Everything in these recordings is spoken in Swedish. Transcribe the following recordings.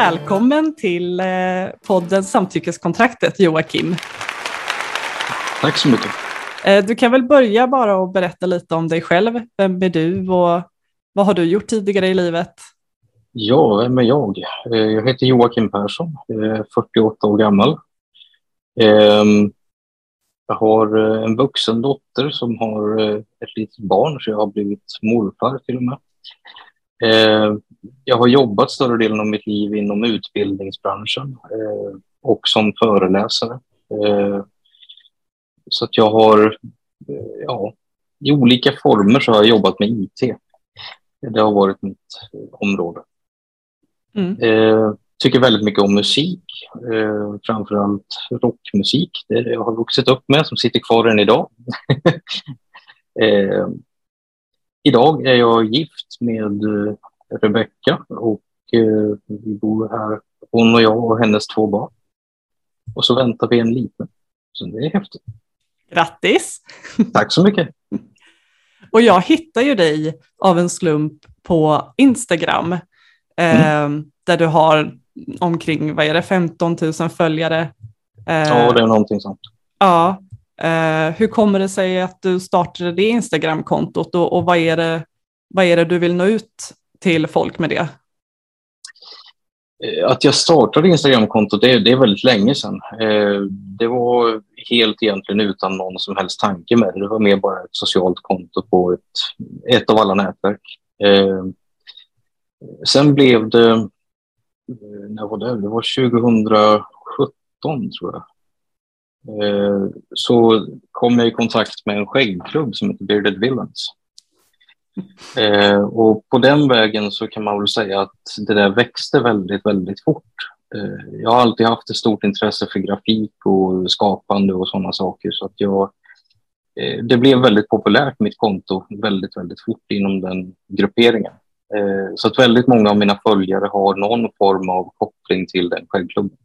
Välkommen till eh, podden Samtyckeskontraktet Joakim. Tack så mycket. Eh, du kan väl börja bara och berätta lite om dig själv. Vem är du och vad har du gjort tidigare i livet? Ja, vem är jag? Eh, jag heter Joakim Persson, jag är 48 år gammal. Ehm, jag har en vuxen dotter som har ett litet barn, så jag har blivit morfar till och med. Ehm, jag har jobbat större delen av mitt liv inom utbildningsbranschen och som föreläsare. Ehm, så att jag har, ja, i olika former så har jag jobbat med IT. Det har varit mitt område. Mm. Eh, tycker väldigt mycket om musik, eh, framförallt rockmusik. Det är det jag har vuxit upp med, som sitter kvar än idag. eh, idag är jag gift med eh, Rebecka och eh, vi bor här, hon och jag och hennes två barn. Och så väntar vi en liten. Så det är häftigt. Grattis! Tack så mycket! Och jag hittar ju dig av en slump på Instagram mm. eh, där du har omkring, vad är det, 15 000 följare. Eh, ja, det är någonting sånt. Ja. Eh, hur kommer det sig att du startade det Instagram-kontot och, och vad, är det, vad är det du vill nå ut till folk med det? Eh, att jag startade Instagramkontot, det, det är väldigt länge sedan. Eh, det var helt egentligen utan någon som helst tanke med det. Det var mer bara ett socialt konto på ett, ett av alla nätverk. Eh, sen blev det, eh, när var det? Det var 2017 tror jag. Eh, så kom jag i kontakt med en skäggklubb som heter Bearded Villains. Eh, och på den vägen så kan man väl säga att det där växte väldigt, väldigt fort. Eh, jag har alltid haft ett stort intresse för grafik och skapande och sådana saker så att jag eh, det blev väldigt populärt, mitt konto, väldigt, väldigt fort inom den grupperingen. Eh, så att väldigt många av mina följare har någon form av koppling till den skäggklubben.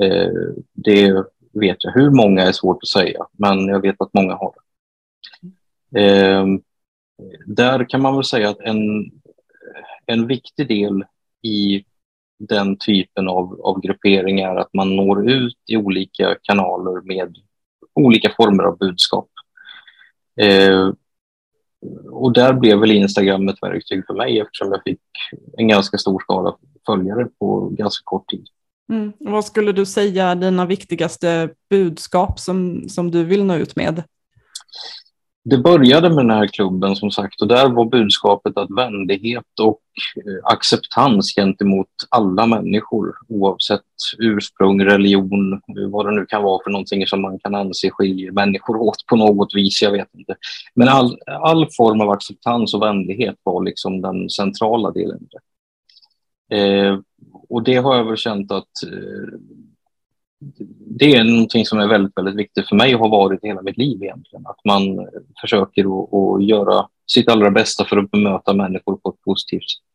Eh, det vet jag. Hur många är svårt att säga, men jag vet att många har det. Eh, där kan man väl säga att en, en viktig del i den typen av, av grupperingar är att man når ut i olika kanaler med olika former av budskap. Eh, och där blev väl Instagram ett verktyg för mig eftersom jag fick en ganska stor skala följare på ganska kort tid. Mm. Vad skulle du säga är dina viktigaste budskap som, som du vill nå ut med? det började med den här klubben som sagt och där var budskapet att vänlighet och eh, acceptans gentemot alla människor oavsett ursprung, religion, vad det nu kan vara för någonting som man kan anse skiljer människor åt på något vis, jag vet inte. Men all, all form av acceptans och vänlighet var liksom den centrala delen. Eh, och det har jag väl känt att eh, det är någonting som är väldigt, väldigt viktigt för mig och har varit hela mitt liv egentligen. Att man eh, försöker att göra sitt allra bästa för att bemöta människor på ett positivt sätt.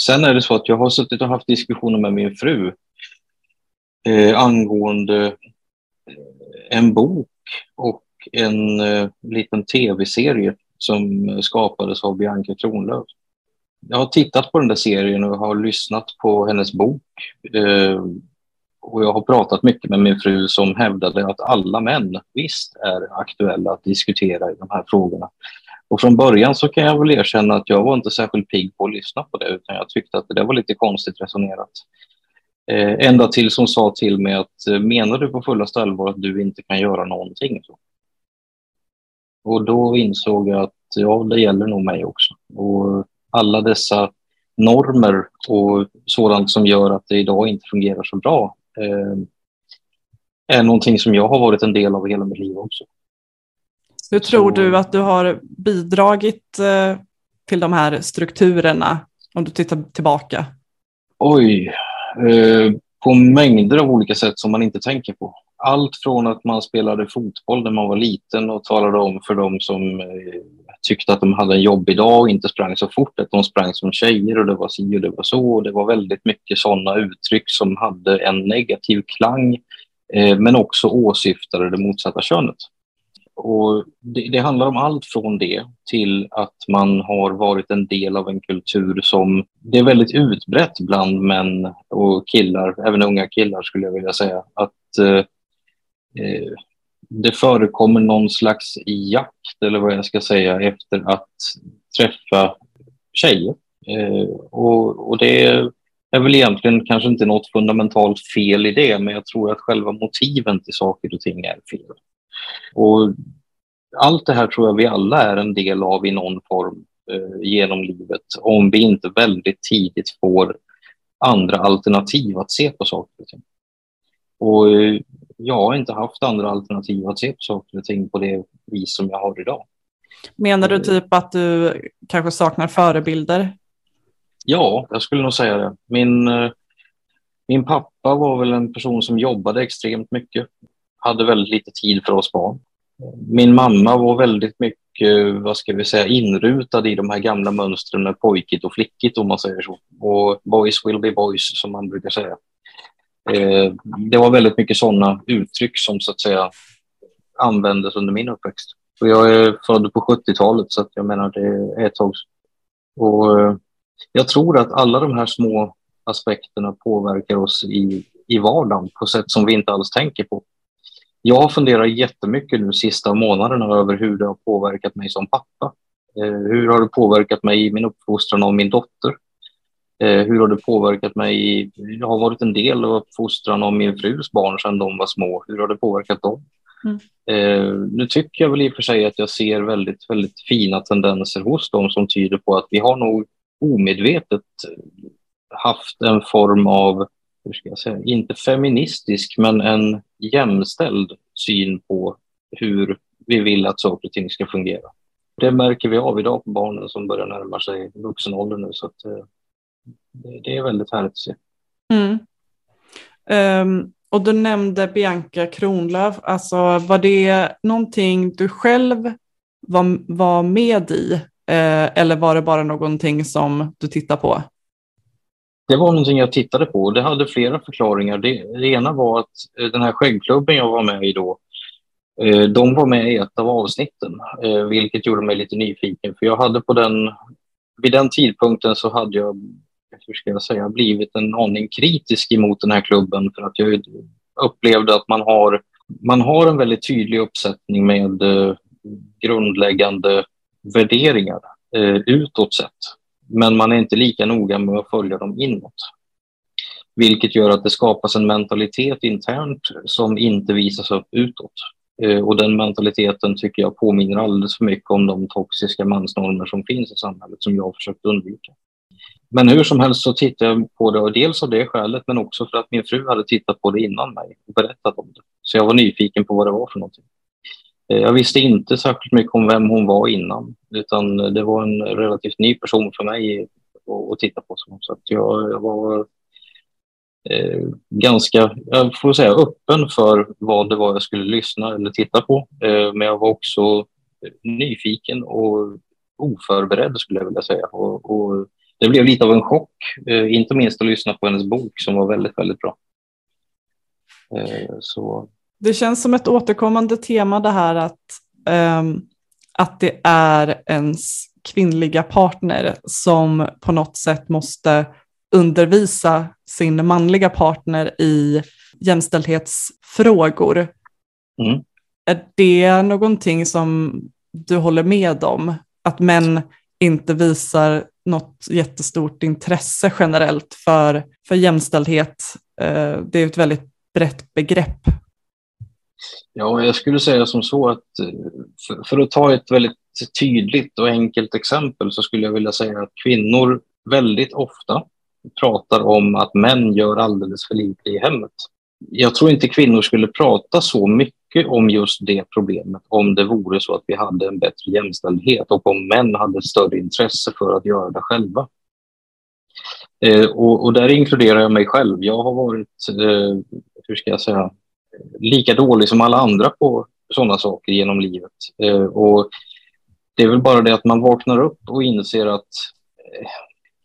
Sen är det så att jag har suttit och haft diskussioner med min fru eh, angående eh, en bok och en eh, liten tv-serie som skapades av Bianca Kronlöf. Jag har tittat på den där serien och har lyssnat på hennes bok. Eh, och jag har pratat mycket med min fru som hävdade att alla män visst är aktuella att diskutera i de här frågorna. Och från början så kan jag väl erkänna att jag var inte särskilt pigg på att lyssna på det utan jag tyckte att det var lite konstigt resonerat. Eh, ända till som sa till mig att eh, menar du på fullaste allvar att du inte kan göra någonting? Och då insåg jag att ja, det gäller nog mig också. Och alla dessa normer och sådant som gör att det idag inte fungerar så bra eh, är någonting som jag har varit en del av hela mitt liv också. Hur tror Så... du att du har bidragit eh, till de här strukturerna om du tittar tillbaka? Oj, eh, på mängder av olika sätt som man inte tänker på. Allt från att man spelade fotboll när man var liten och talade om för dem som eh, tyckte att de hade en jobbig dag och inte sprang så fort, att de sprang som tjejer och det var si och det var så. Och det var väldigt mycket sådana uttryck som hade en negativ klang, eh, men också åsyftade det motsatta könet. och det, det, handlar om allt från det till att man har varit en del av en kultur som det är väldigt utbrett bland män och killar, även unga killar skulle jag vilja säga, att eh, eh det förekommer någon slags jakt, eller vad jag ska säga, efter att träffa tjejer. Eh, och, och det är väl egentligen kanske inte något fundamentalt fel i det, men jag tror att själva motiven till saker och ting är fel. Och allt det här tror jag vi alla är en del av i någon form eh, genom livet, om vi inte väldigt tidigt får andra alternativ att se på saker och ting. Och eh, jag har inte haft andra alternativ att se på saker och ting på det vis som jag har idag. Menar du typ att du kanske saknar förebilder? Ja, jag skulle nog säga det. Min, eh, min pappa var väl en person som jobbade extremt mycket. Hade väldigt lite tid för oss barn. Min mamma var väldigt mycket, vad ska vi säga, inrutad i de här gamla mönstren med pojkigt och flickigt om man säger så. Och boys will be boys som man brukar säga. Eh, det var väldigt mycket sådana uttryck som så att säga användes under min uppväxt. Och jag är född på 70-talet så att jag menar det är ett tag. Och eh, jag tror att alla de här små aspekterna påverkar oss i, i vardagen på sätt som vi inte alls tänker på. Jag har funderat jättemycket nu sista månaderna över hur det har påverkat mig som pappa. Eh, hur har det påverkat mig i min uppfostran av min dotter? Eh, hur har det påverkat mig? Jag har varit en del av uppfostran av min frus barn sedan de var små. Hur har det påverkat dem? Mm. Eh, nu tycker jag väl i och för sig att jag ser väldigt, väldigt fina tendenser hos dem som tyder på att vi har nog omedvetet haft en form av, hur ska jag säga, inte feministisk, men en jämställd syn på hur vi vill att saker och ting ska fungera. Det märker vi av idag på barnen som börjar närma sig vuxen ålder nu. Så att, eh, det är väldigt härligt att se. Mm. Um, och du nämnde Bianca Kronlöf. Alltså, var det någonting du själv var, var med i? Eh, eller var det bara någonting som du tittade på? Det var någonting jag tittade på. Det hade flera förklaringar. Det, det ena var att eh, den här skäggklubben jag var med i då, eh, de var med i ett av avsnitten, eh, vilket gjorde mig lite nyfiken. För jag hade på den, vid den tidpunkten så hade jag hur ska jag säga, blivit en aning kritisk emot den här klubben för att jag upplevde att man har, man har en väldigt tydlig uppsättning med eh, grundläggande värderingar eh, utåt sett. Men man är inte lika noga med att följa dem inåt. Vilket gör att det skapas en mentalitet internt som inte visas upp utåt. Eh, och den mentaliteten tycker jag påminner alldeles för mycket om de toxiska mansnormer som finns i samhället som jag har försökt undvika. Men hur som helst så tittade jag på det, och dels av det skälet men också för att min fru hade tittat på det innan mig och berättat om det. Så jag var nyfiken på vad det var för någonting. Eh, jag visste inte särskilt mycket om vem hon var innan, utan det var en relativt ny person för mig att titta på. Så att jag, jag var eh, ganska, jag får säga öppen för vad det var jag skulle lyssna eller titta på. Eh, men jag var också nyfiken och oförberedd skulle jag vilja säga. Och, och det blev lite av en chock, eh, inte minst att lyssna på hennes bok som var väldigt, väldigt bra. Eh, så. Det känns som ett återkommande tema det här att, um, att det är ens kvinnliga partner som på något sätt måste undervisa sin manliga partner i jämställdhetsfrågor. Mm. Är det någonting som du håller med om? Att män inte visar något jättestort intresse generellt för, för jämställdhet. Eh, det är ett väldigt brett begrepp. Ja, jag skulle säga som så att eh, för, för att ta ett väldigt tydligt och enkelt exempel så skulle jag vilja säga att kvinnor väldigt ofta pratar om att män gör alldeles för lite i hemmet. Jag tror inte kvinnor skulle prata så mycket mycket om just det problemet om det vore så att vi hade en bättre jämställdhet och om män hade större intresse för att göra det själva. Eh, och, och, där inkluderar jag mig själv. Jag har varit, eh, hur ska jag säga, lika dålig som alla andra på sådana saker genom livet. Eh, och det är väl bara det att man vaknar upp och inser att eh,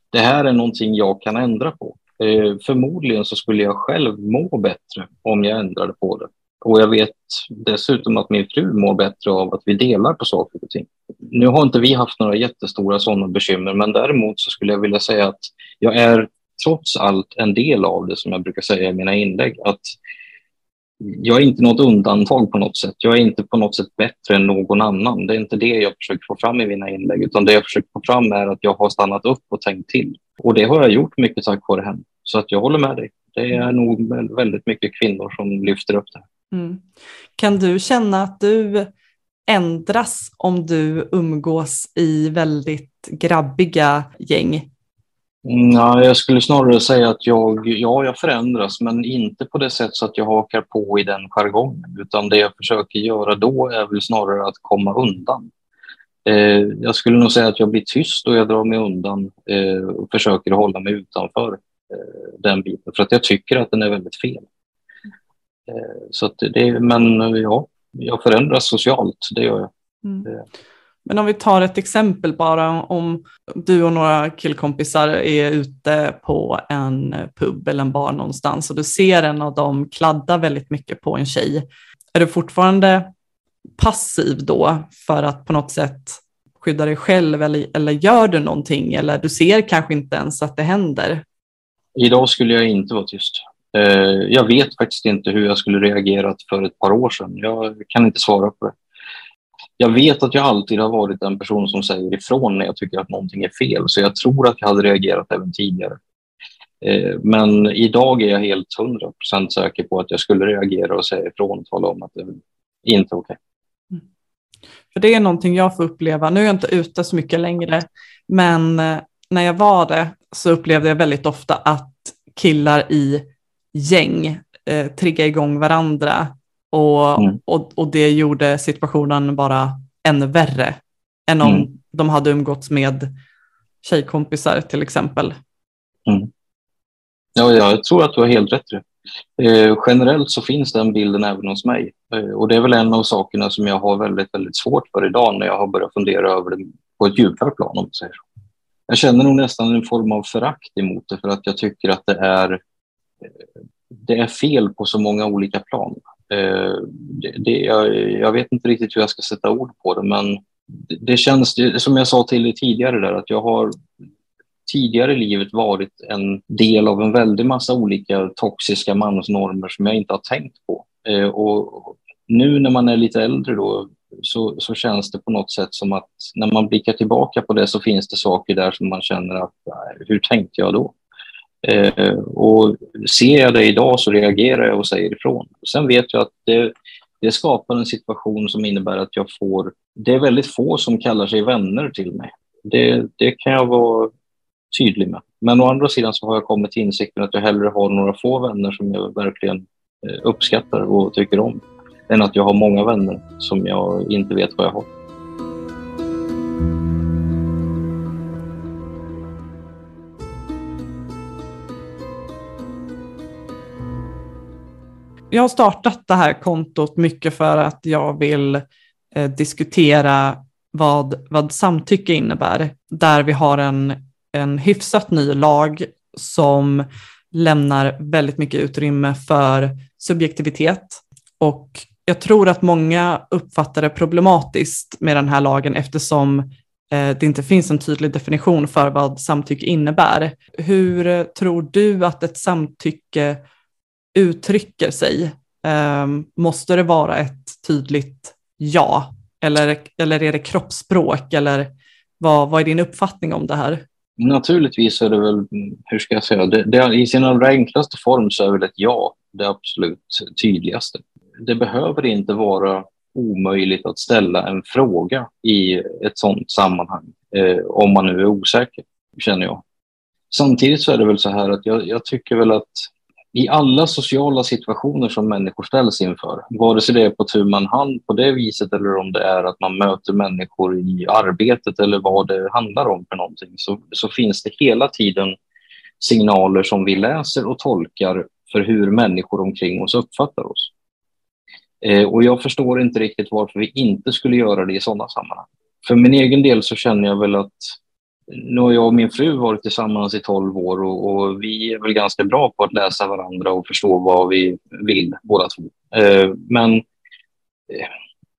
det här är någonting jag kan ändra på. Eh, förmodligen så skulle jag själv må bättre om jag ändrade på det. Och jag vet dessutom att min fru mår bättre av att vi delar på saker och ting. Nu har inte vi haft några jättestora sådana bekymmer, men däremot så skulle jag vilja säga att jag är trots allt en del av det som jag brukar säga i mina inlägg. Att jag är inte något undantag på något sätt. Jag är inte på något sätt bättre än någon annan. Det är inte det jag försöker få fram i mina inlägg, utan det jag försöker få fram är att jag har stannat upp och tänkt till. Och det har jag gjort mycket tack vare henne. Så att jag håller med dig. Det är nog väldigt mycket kvinnor som lyfter upp det. Mm. Kan du känna att du ändras om du umgås i väldigt grabbiga gäng? Nej, jag skulle snarare säga att jag, ja, jag förändras, men inte på det sätt så att jag hakar på i den jargongen, utan det jag försöker göra då är väl snarare att komma undan. Eh, jag skulle nog säga att jag blir tyst och jag drar mig undan eh, och försöker hålla mig utanför eh, den biten, för att jag tycker att den är väldigt fel. Eh, så det, men ja, jag förändras socialt, det gör jag. Mm. Men om vi tar ett exempel bara, om du och några killkompisar är ute på en pub eller en bar någonstans och du ser en av dem kladda väldigt mycket på en tjej. Är du fortfarande passiv då för att på något sätt skydda dig själv eller, eller gör du någonting eller du ser kanske inte ens att det händer? Idag skulle jag inte vara tyst. Eh, jag vet faktiskt inte hur jag skulle reagerat för ett par år sedan. Jag kan inte svara på det jag vet att jag alltid har varit en person som säger ifrån när jag tycker att någonting är fel, så jag tror att jag hade reagerat även tidigare. Eh, men idag är jag helt hundra procent säker på att jag skulle reagera och säga ifrån och tala om att det inte är okej. Okay. Mm. För det är någonting jag får uppleva. Nu är jag inte ute så mycket längre, men eh, när jag var det så upplevde jag väldigt ofta att killar i gäng eh, triggar igång varandra och, mm. och, och det gjorde situationen bara ännu värre än om mm. de hade umgåtts med tjejkompisar till exempel. Mm. Ja, jag tror att du har helt rätt. Eh, generellt så finns den bilden även hos mig. Eh, och det är väl en av sakerna som jag har väldigt, väldigt svårt för idag när jag har börjat fundera över det på ett djupare plan. Om säger så. Jag känner nog nästan en form av förakt emot det för att jag tycker att det är, det är fel på så många olika plan. Eh, det, det, jag, jag, vet inte riktigt hur jag ska sätta ord på det, men det, det känns, som jag sa till dig tidigare, där, att jag har tidigare i livet varit en del av en väldig massa olika toxiska mansnormer som jag inte har tänkt på. Eh, och nu när man är lite äldre då, så, så känns det på något sätt som att när man blickar tillbaka på det så finns det saker där som man känner att hur tänkte jag då? Eh, och ser jag det idag så reagerar jag och säger ifrån. Sen vet jag att det, det skapar en situation som innebär att jag får... Det är väldigt få som kallar sig vänner till mig. Det, det kan jag vara tydlig med. Men å andra sidan så har jag kommit till insikten att jag hellre har några få vänner som jag verkligen eh, uppskattar och tycker om än att jag har många vänner som jag inte vet vad jag har. Jag har startat det här kontot mycket för att jag vill eh, diskutera vad, vad samtycke innebär, där vi har en, en hyfsat ny lag som lämnar väldigt mycket utrymme för subjektivitet. Och jag tror att många uppfattar det problematiskt med den här lagen eftersom eh, det inte finns en tydlig definition för vad samtycke innebär. Hur eh, tror du att ett samtycke uttrycker sig? Ehm, måste det vara ett tydligt ja? Eller, eller är det kroppsspråk? Eller vad, vad är din uppfattning om det här? Naturligtvis är det väl, hur ska jag säga, det, det, i sin allra enklaste form så är väl ett ja det absolut tydligaste. Det behöver inte vara omöjligt att ställa en fråga i ett sådant sammanhang, eh, om man nu är osäker, känner jag. Samtidigt så är det väl så här att jag, jag tycker väl att i alla sociala situationer som människor ställs inför, vare sig det är på tu man hand på det viset eller om det är att man möter människor i arbetet eller vad det handlar om för någonting, så, så finns det hela tiden signaler som vi läser och tolkar för hur människor omkring oss uppfattar oss. Eh, och jag förstår inte riktigt varför vi inte skulle göra det i sådana sammanhang. För min egen del så känner jag väl att nu har jag och min fru varit tillsammans i 12 år och, och, vi är väl ganska bra på att läsa varandra och förstå vad vi vill båda två. Eh, men eh,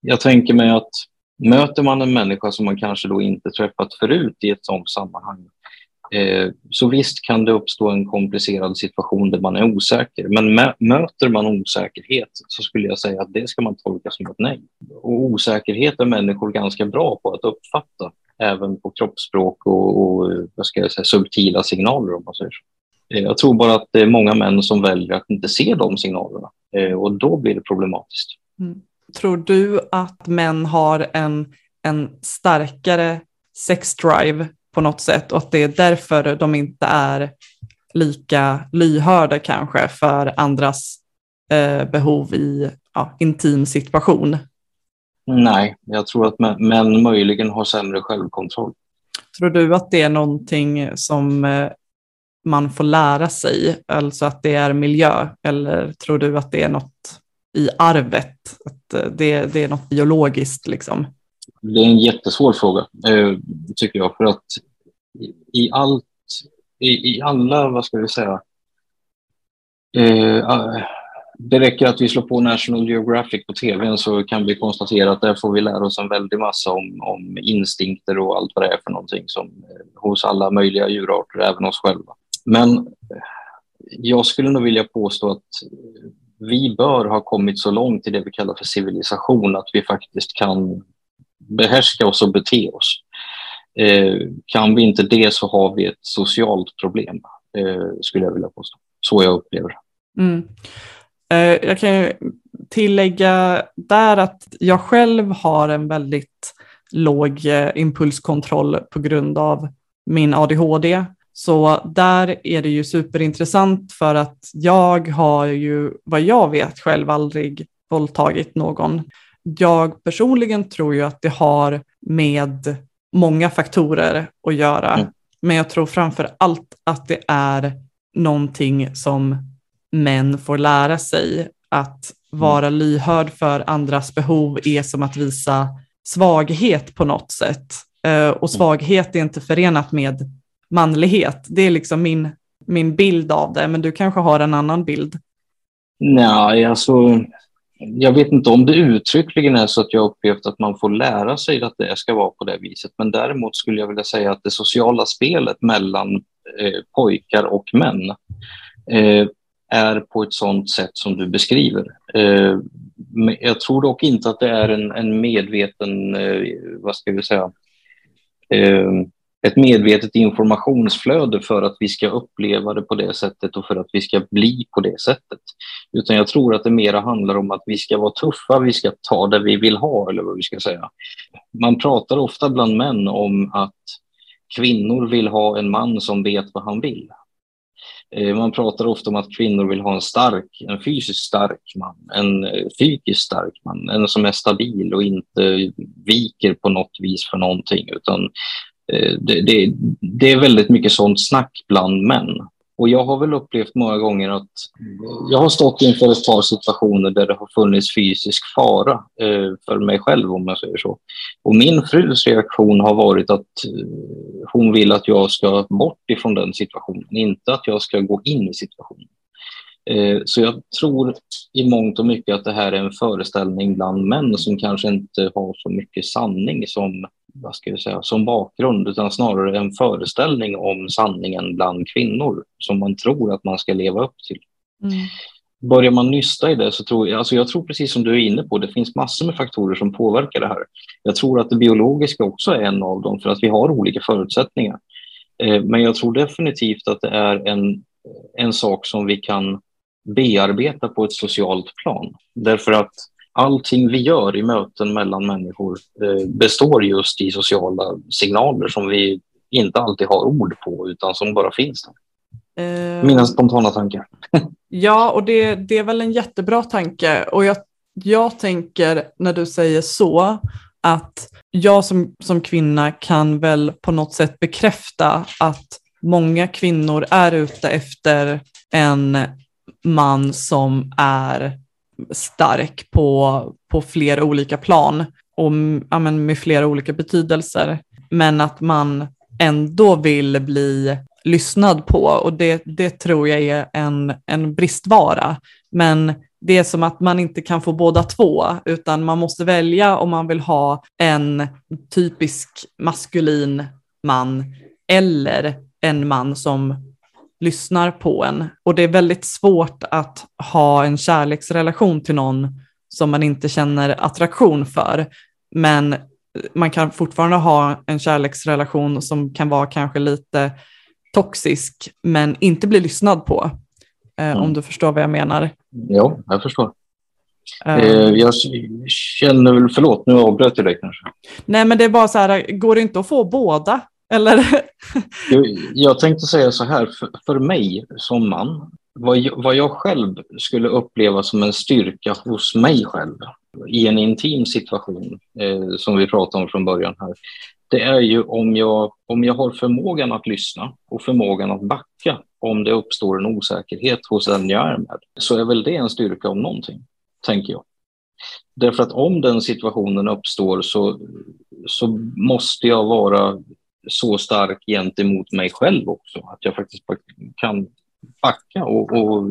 jag tänker mig att möter man en människa som man kanske då inte träffat förut i ett sådant sammanhang eh, så visst kan det uppstå en komplicerad situation där man är osäker. Men möter man osäkerhet så skulle jag säga att det ska man tolka som ett nej. Och osäkerhet är människor ganska bra på att uppfatta även på kroppsspråk och, och vad ska jag säga, subtila signaler om man säger så. Eh, jag tror bara att det är många män som väljer att inte se de signalerna eh, och då blir det problematiskt. Mm. Tror du att män har en, en starkare sexdrive på något sätt och att det är därför de inte är lika lyhörda kanske för andras eh, behov i ja, intim situation? Nej, jag tror att män möjligen har sämre självkontroll. Tror du att det är någonting som eh, man får lära sig, alltså att det är miljö, eller tror du att det är något i arvet, att eh, det, det är något biologiskt liksom? Det är en jättesvår fråga, eh, tycker jag, för att i allt, i, i alla, vad ska vi säga, eh, det räcker att vi slår på National Geographic på tvn så kan vi konstatera att där får vi lära oss en väldig massa om, om instinkter och allt vad det är för någonting som eh, hos alla möjliga djurarter, även oss själva. Men eh, jag skulle nog vilja påstå att eh, vi bör ha kommit så långt i det vi kallar för civilisation att vi faktiskt kan behärska oss och bete oss. Eh, kan vi inte det så har vi ett socialt problem, eh, skulle jag vilja påstå. Så jag upplever det. Mm. Eh, jag kan tillägga där att jag själv har en väldigt låg eh, impulskontroll på grund av min ADHD. Så där är det ju superintressant för att jag har ju, vad jag vet själv, aldrig våldtagit någon. Jag personligen tror ju att det har med många faktorer att göra, mm. men jag tror framför allt att det är någonting som män får lära sig att vara mm. lyhörd för andras behov är som att visa svaghet på något sätt. Eh, och mm. svaghet är inte förenat med manlighet. Det är liksom min, min bild av det, men du kanske har en annan bild? Nej, alltså jag vet inte om det uttryckligen är så att jag upplevt att man får lära sig att det ska vara på det viset. Men däremot skulle jag vilja säga att det sociala spelet mellan eh, pojkar och män eh, är på ett sådant sätt som du beskriver. Eh, jag tror dock inte att det är en, en medveten, eh, vad ska vi säga, eh, ett medvetet informationsflöde för att vi ska uppleva det på det sättet och för att vi ska bli på det sättet. Utan jag tror att det mera handlar om att vi ska vara tuffa, vi ska ta det vi vill ha eller vad vi ska säga. Man pratar ofta bland män om att kvinnor vill ha en man som vet vad han vill. Eh, man pratar ofta om att kvinnor vill ha en stark, en fysiskt stark man, en eh, psykiskt stark man, en som är stabil och inte viker på något vis för någonting, utan eh, det, det, det är väldigt mycket sånt snack bland män. Och jag har väl upplevt många gånger att jag har stått inför ett par situationer där det har funnits fysisk fara eh, för mig själv om jag säger så. Och min frus reaktion har varit att eh, hon vill att jag ska bort ifrån den situationen, inte att jag ska gå in i situationen. Eh, så jag tror i mångt och mycket att det här är en föreställning bland män som kanske inte har så mycket sanning som vad ska jag säga, som bakgrund utan snarare en föreställning om sanningen bland kvinnor som man tror att man ska leva upp till. Mm. Börjar man nysta i det så tror jag, alltså jag tror precis som du är inne på, det finns massor med faktorer som påverkar det här. Jag tror att det biologiska också är en av dem för att vi har olika förutsättningar. Eh, men jag tror definitivt att det är en, en sak som vi kan bearbeta på ett socialt plan. Därför att allting vi gör i möten mellan människor eh, består just i sociala signaler som vi inte alltid har ord på utan som bara finns där. Uh, Mina spontana tankar. ja, och det, det är väl en jättebra tanke. Och jag, jag tänker när du säger så att jag som, som kvinna kan väl på något sätt bekräfta att många kvinnor är ute efter en man som är stark på, på flera olika plan och ja, men med flera olika betydelser. Men att man ändå vill bli lyssnad på och det, det tror jag är en, en bristvara. Men det är som att man inte kan få båda två, utan man måste välja om man vill ha en typisk maskulin man eller en man som lyssnar på en. Och det är väldigt svårt att ha en kärleksrelation till någon som man inte känner attraktion för. Men man kan fortfarande ha en kärleksrelation som kan vara kanske lite toxisk, men inte bli lyssnad på. Eh, mm. Om du förstår vad jag menar. Ja, jag förstår. Uh, jag känner väl, förlåt nu avbröt jag dig kanske. Nej men det är bara så här, går det inte att få båda? Eller? jag, tänkte säga så här, för, för mig som man, vad jag, vad jag själv skulle uppleva som en styrka hos mig själv i en intim situation, eh, som vi pratade om från början här, det är ju om jag, om jag har förmågan att lyssna och förmågan att backa om det uppstår en osäkerhet hos den jag är med, så är väl det en styrka om någonting, tänker jag. Därför att om den situationen uppstår så, så måste jag vara så stark gentemot mig själv också, att jag faktiskt kan backa och, och,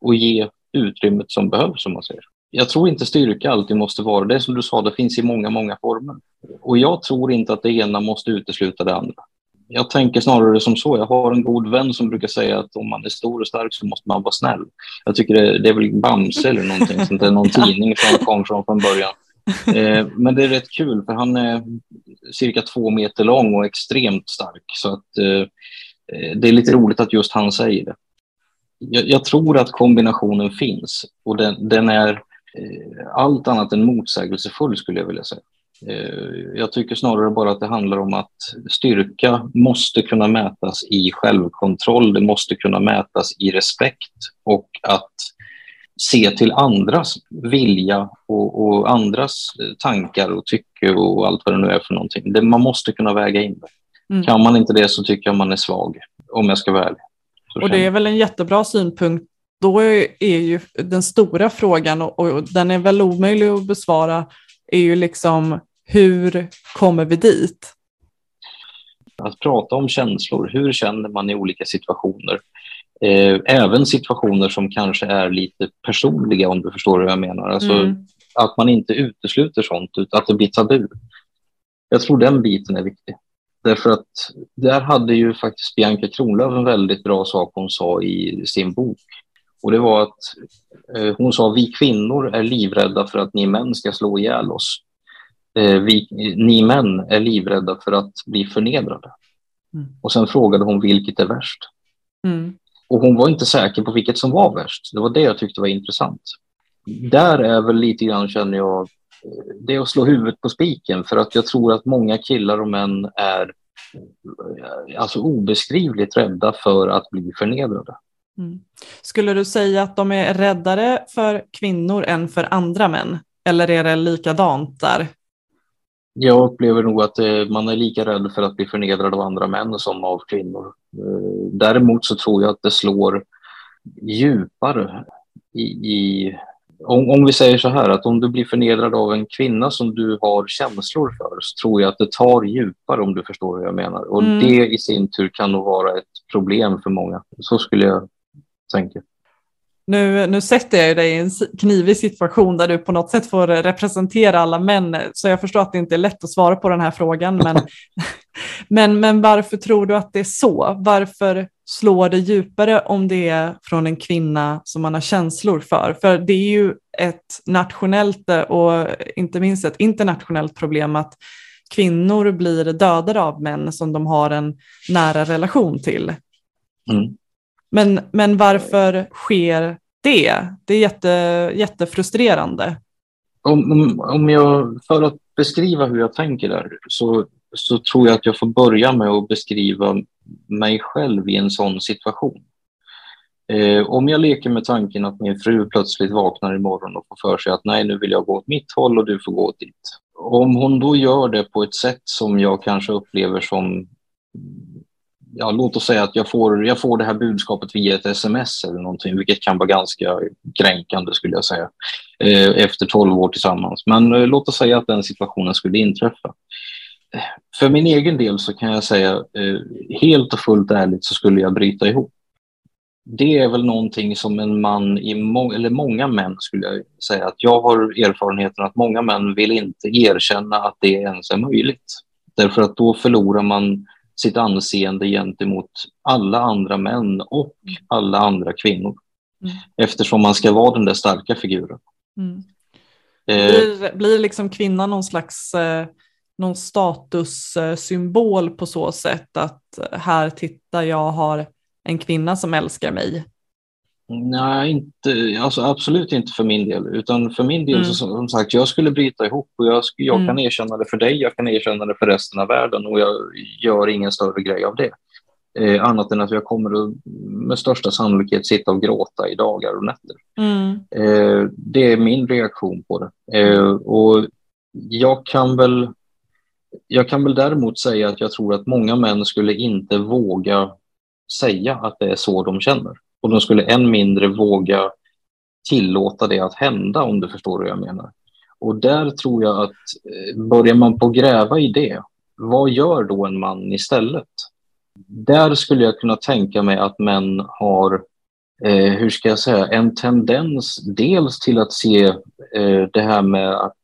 och ge utrymmet som behövs, som man säger. Jag tror inte styrka alltid måste vara det som du sa, det finns i många, många former. Och jag tror inte att det ena måste utesluta det andra. Jag tänker snarare som så. Jag har en god vän som brukar säga att om man är stor och stark så måste man vara snäll. Jag tycker det, det är väl Bamse eller någonting sånt. Det är någon tidning som kom från från början. Eh, men det är rätt kul för han är cirka två meter lång och extremt stark. Så att eh, det är lite roligt att just han säger det. Jag, jag tror att kombinationen finns och den, den är eh, allt annat än motsägelsefull skulle jag vilja säga. Eh, jag tycker snarare bara att det handlar om att styrka måste kunna mätas i självkontroll, det måste kunna mätas i respekt och att se till andras vilja och, och andras tankar och tycke och allt vad det nu är för någonting. Det, man måste kunna väga in det. Mm. Kan man inte det så tycker jag man är svag, om jag ska vara ärlig. Så och det är väl en jättebra synpunkt. Då är ju den stora frågan, och, och den är väl omöjlig att besvara, är ju liksom hur kommer vi dit? Att prata om känslor, hur känner man i olika situationer? Eh, även situationer som kanske är lite personliga om du förstår hur jag menar. Alltså, mm. Att man inte utesluter sånt, utan att det blir tabu. Jag tror den biten är viktig. Därför att där hade ju faktiskt Bianca Kronlöf en väldigt bra sak hon sa i sin bok. Och det var att eh, hon sa vi kvinnor är livrädda för att ni män ska slå ihjäl oss. Eh, vi, ni män är livrädda för att bli förnedrade. Mm. Och sen frågade hon vilket är värst. Mm. Och hon var inte säker på vilket som var värst. Det var det jag tyckte var intressant. Där är väl lite grann, känner jag, det är att slå huvudet på spiken för att jag tror att många killar och män är eh, alltså obeskrivligt rädda för att bli förnedrade. Mm. Skulle du säga att de är räddare för kvinnor än för andra män? Eller är det likadant där? Jag upplever nog att eh, man är lika rädd för att bli förnedrad av andra män som av kvinnor. Eh, däremot så tror jag att det slår djupare i, i om, om, vi säger så här att om du blir förnedrad av en kvinna som du har känslor för så tror jag att det tar djupare om du förstår hur jag menar. Och mm. det i sin tur kan nog vara ett problem för många. Så skulle jag tänka. Nu, nu sätter jag dig i en knivig situation där du på något sätt får representera alla män, så jag förstår att det inte är lätt att svara på den här frågan. Men, men, men varför tror du att det är så? Varför slår det djupare om det är från en kvinna som man har känslor för? För det är ju ett nationellt och inte minst ett internationellt problem att kvinnor blir dödade av män som de har en nära relation till. Mm. Men, men varför sker det? Det är jätte, jättefrustrerande. Om, om, om jag, för att beskriva hur jag tänker där så, så tror jag att jag får börja med att beskriva mig själv i en sån situation. Eh, om jag leker med tanken att min fru plötsligt vaknar imorgon och får för sig att nej, nu vill jag gå åt mitt håll och du får gå åt ditt. Om hon då gör det på ett sätt som jag kanske upplever som ja, låt oss säga att jag får, jag får det här budskapet via ett sms eller någonting, vilket kan vara ganska kränkande skulle jag säga, eh, efter tolv år tillsammans. Men eh, låt oss säga att den situationen skulle inträffa. för min egen del så kan jag säga eh, helt och fullt ärligt så skulle jag bryta ihop. Det är väl någonting som en man, i må eller många män skulle jag säga, att jag har erfarenheten att många män vill inte erkänna att det ens är möjligt. Därför att då förlorar man sitt anseende gentemot alla andra män och alla andra kvinnor. Mm. Eftersom man ska vara den där starka figuren. Mm. Eh, blir, blir liksom kvinnan någon slags eh, någon statussymbol på så sätt att här tittar jag har en kvinna som älskar mig? Nej, inte, alltså absolut inte för min del. Utan för min del, mm. så, som sagt, jag skulle bryta ihop och jag, jag mm. kan erkänna det för dig, jag kan erkänna det för resten av världen och jag gör ingen större grej av det. Eh, annat än att jag kommer att med största sannolikhet sitta och gråta i dagar och nätter. Mm. Eh, det är min reaktion på det. Eh, och jag kan väl jag kan väl däremot säga att jag tror att många män skulle inte våga säga att det är så de känner. Och de skulle än mindre våga tillåta det att hända, om du förstår vad jag menar. Och där tror jag att eh, börjar man på gräva i det, vad gör då en man istället? Där skulle jag kunna tänka mig att män har eh, hur ska jag säga, en tendens dels till att se eh, det här med att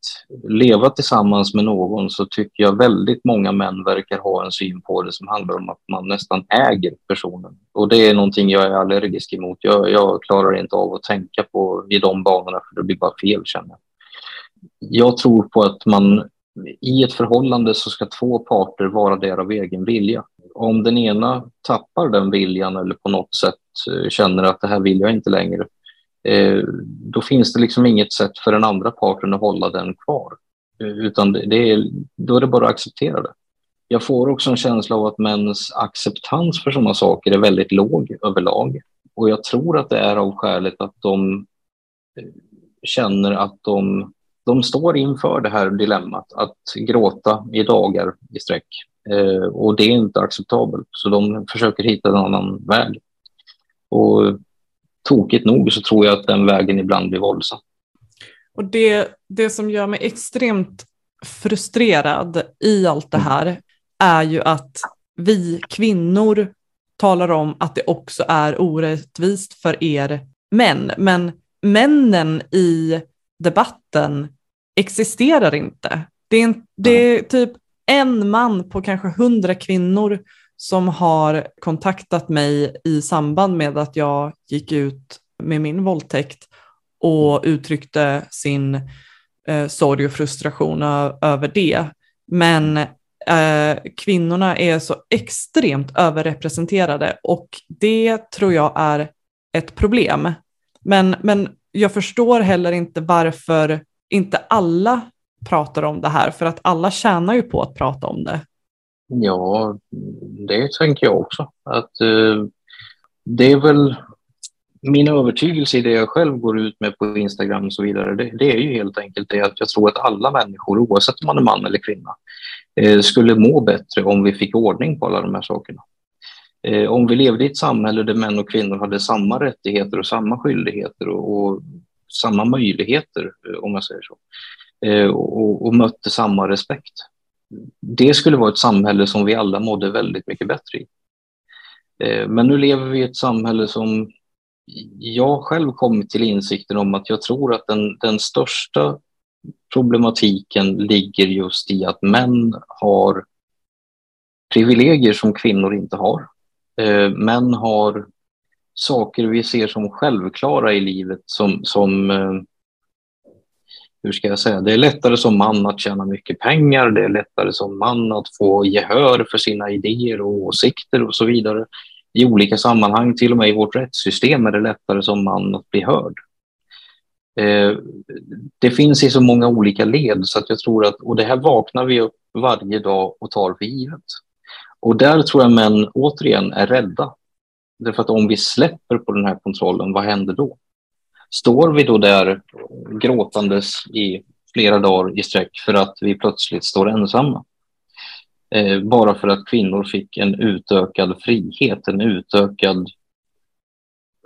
leva tillsammans med någon så tycker jag väldigt många män verkar ha en syn på det som handlar om att man nästan äger personen. Och det är någonting jag är allergisk emot. Jag, jag klarar inte av att tänka på i de banorna för det blir bara fel känner jag. Jag tror på att man i ett förhållande så ska två parter vara där av egen vilja. Om den ena tappar den viljan eller på något sätt eh, känner att det här vill jag inte längre, eh, då finns det liksom inget sätt för den andra parten att hålla den kvar. Eh, utan det är, då är det bara att acceptera det. Jag får också en känsla av att mäns acceptans för sådana saker är väldigt låg överlag. Och jag tror att det är av skälet att de känner att de de står inför det här dilemmat att gråta i dagar i sträck. Eh, och det är inte acceptabelt, så de försöker hitta en annan väg. Och tokigt nog så tror jag att den vägen ibland blir våldsam. Och det, det som gör mig extremt frustrerad i allt det här är ju att vi kvinnor talar om att det också är orättvist för er män. Men männen i debatten existerar inte. Det är, en, det är typ en man på kanske hundra kvinnor som har kontaktat mig i samband med att jag gick ut med min våldtäkt och uttryckte sin eh, sorg och frustration över det. Men eh, kvinnorna är så extremt överrepresenterade och det tror jag är ett problem. Men, men jag förstår heller inte varför inte alla pratar om det här, för att alla tjänar ju på att prata om det. Ja, det tänker jag också. Att eh, det är väl min övertygelse i det jag själv går ut med på Instagram och så vidare, det, det är ju helt enkelt det att jag tror att alla människor, oavsett om man är man eller kvinna, eh, skulle må bättre om vi fick ordning på alla de här sakerna. Eh, om vi levde i ett samhälle där män och kvinnor hade samma rättigheter och samma skyldigheter och, och samma möjligheter, eh, om jag säger så, eh, och, och mötte samma respekt. Det skulle vara ett samhälle som vi alla mådde väldigt mycket bättre i. Eh, men nu lever vi i ett samhälle som jag själv kommit till insikten om att jag tror att den, den största problematiken ligger just i att män har privilegier som kvinnor inte har. Eh, män har saker vi ser som självklara i livet som, som eh, hur ska jag säga, det är lättare som man att tjäna mycket pengar, det är lättare som man att få gehör för sina idéer och åsikter och så vidare. I olika sammanhang, till och med i vårt rättssystem, är det lättare som man att bli hörd. Eh, det finns i så många olika led så att jag tror att, och det här vaknar vi upp varje dag och tar för givet. Och där tror jag män återigen är rädda Därför att om vi släpper på den här kontrollen, vad händer då? Står vi då där gråtandes i flera dagar i sträck för att vi plötsligt står ensamma? Eh, bara för att kvinnor fick en utökad frihet, en utökad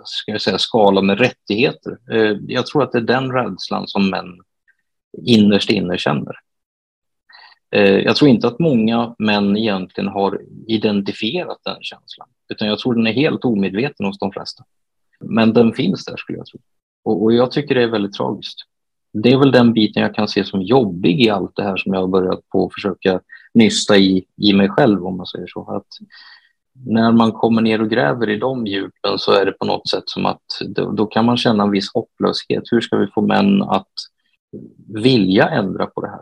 ska jag säga, skala med rättigheter. Eh, jag tror att det är den rädslan som män innerst inne känner. Eh, jag tror inte att många män egentligen har identifierat den känslan, utan jag tror den är helt omedveten hos de flesta. Men den finns där skulle jag tro. Och, och jag tycker det är väldigt tragiskt. Det är väl den biten jag kan se som jobbig i allt det här som jag har börjat på att försöka nysta i, i mig själv om man säger så. Att när man kommer ner och gräver i de djupen så är det på något sätt som att då, då kan man känna en viss hopplöshet. Hur ska vi få män att vilja ändra på det här?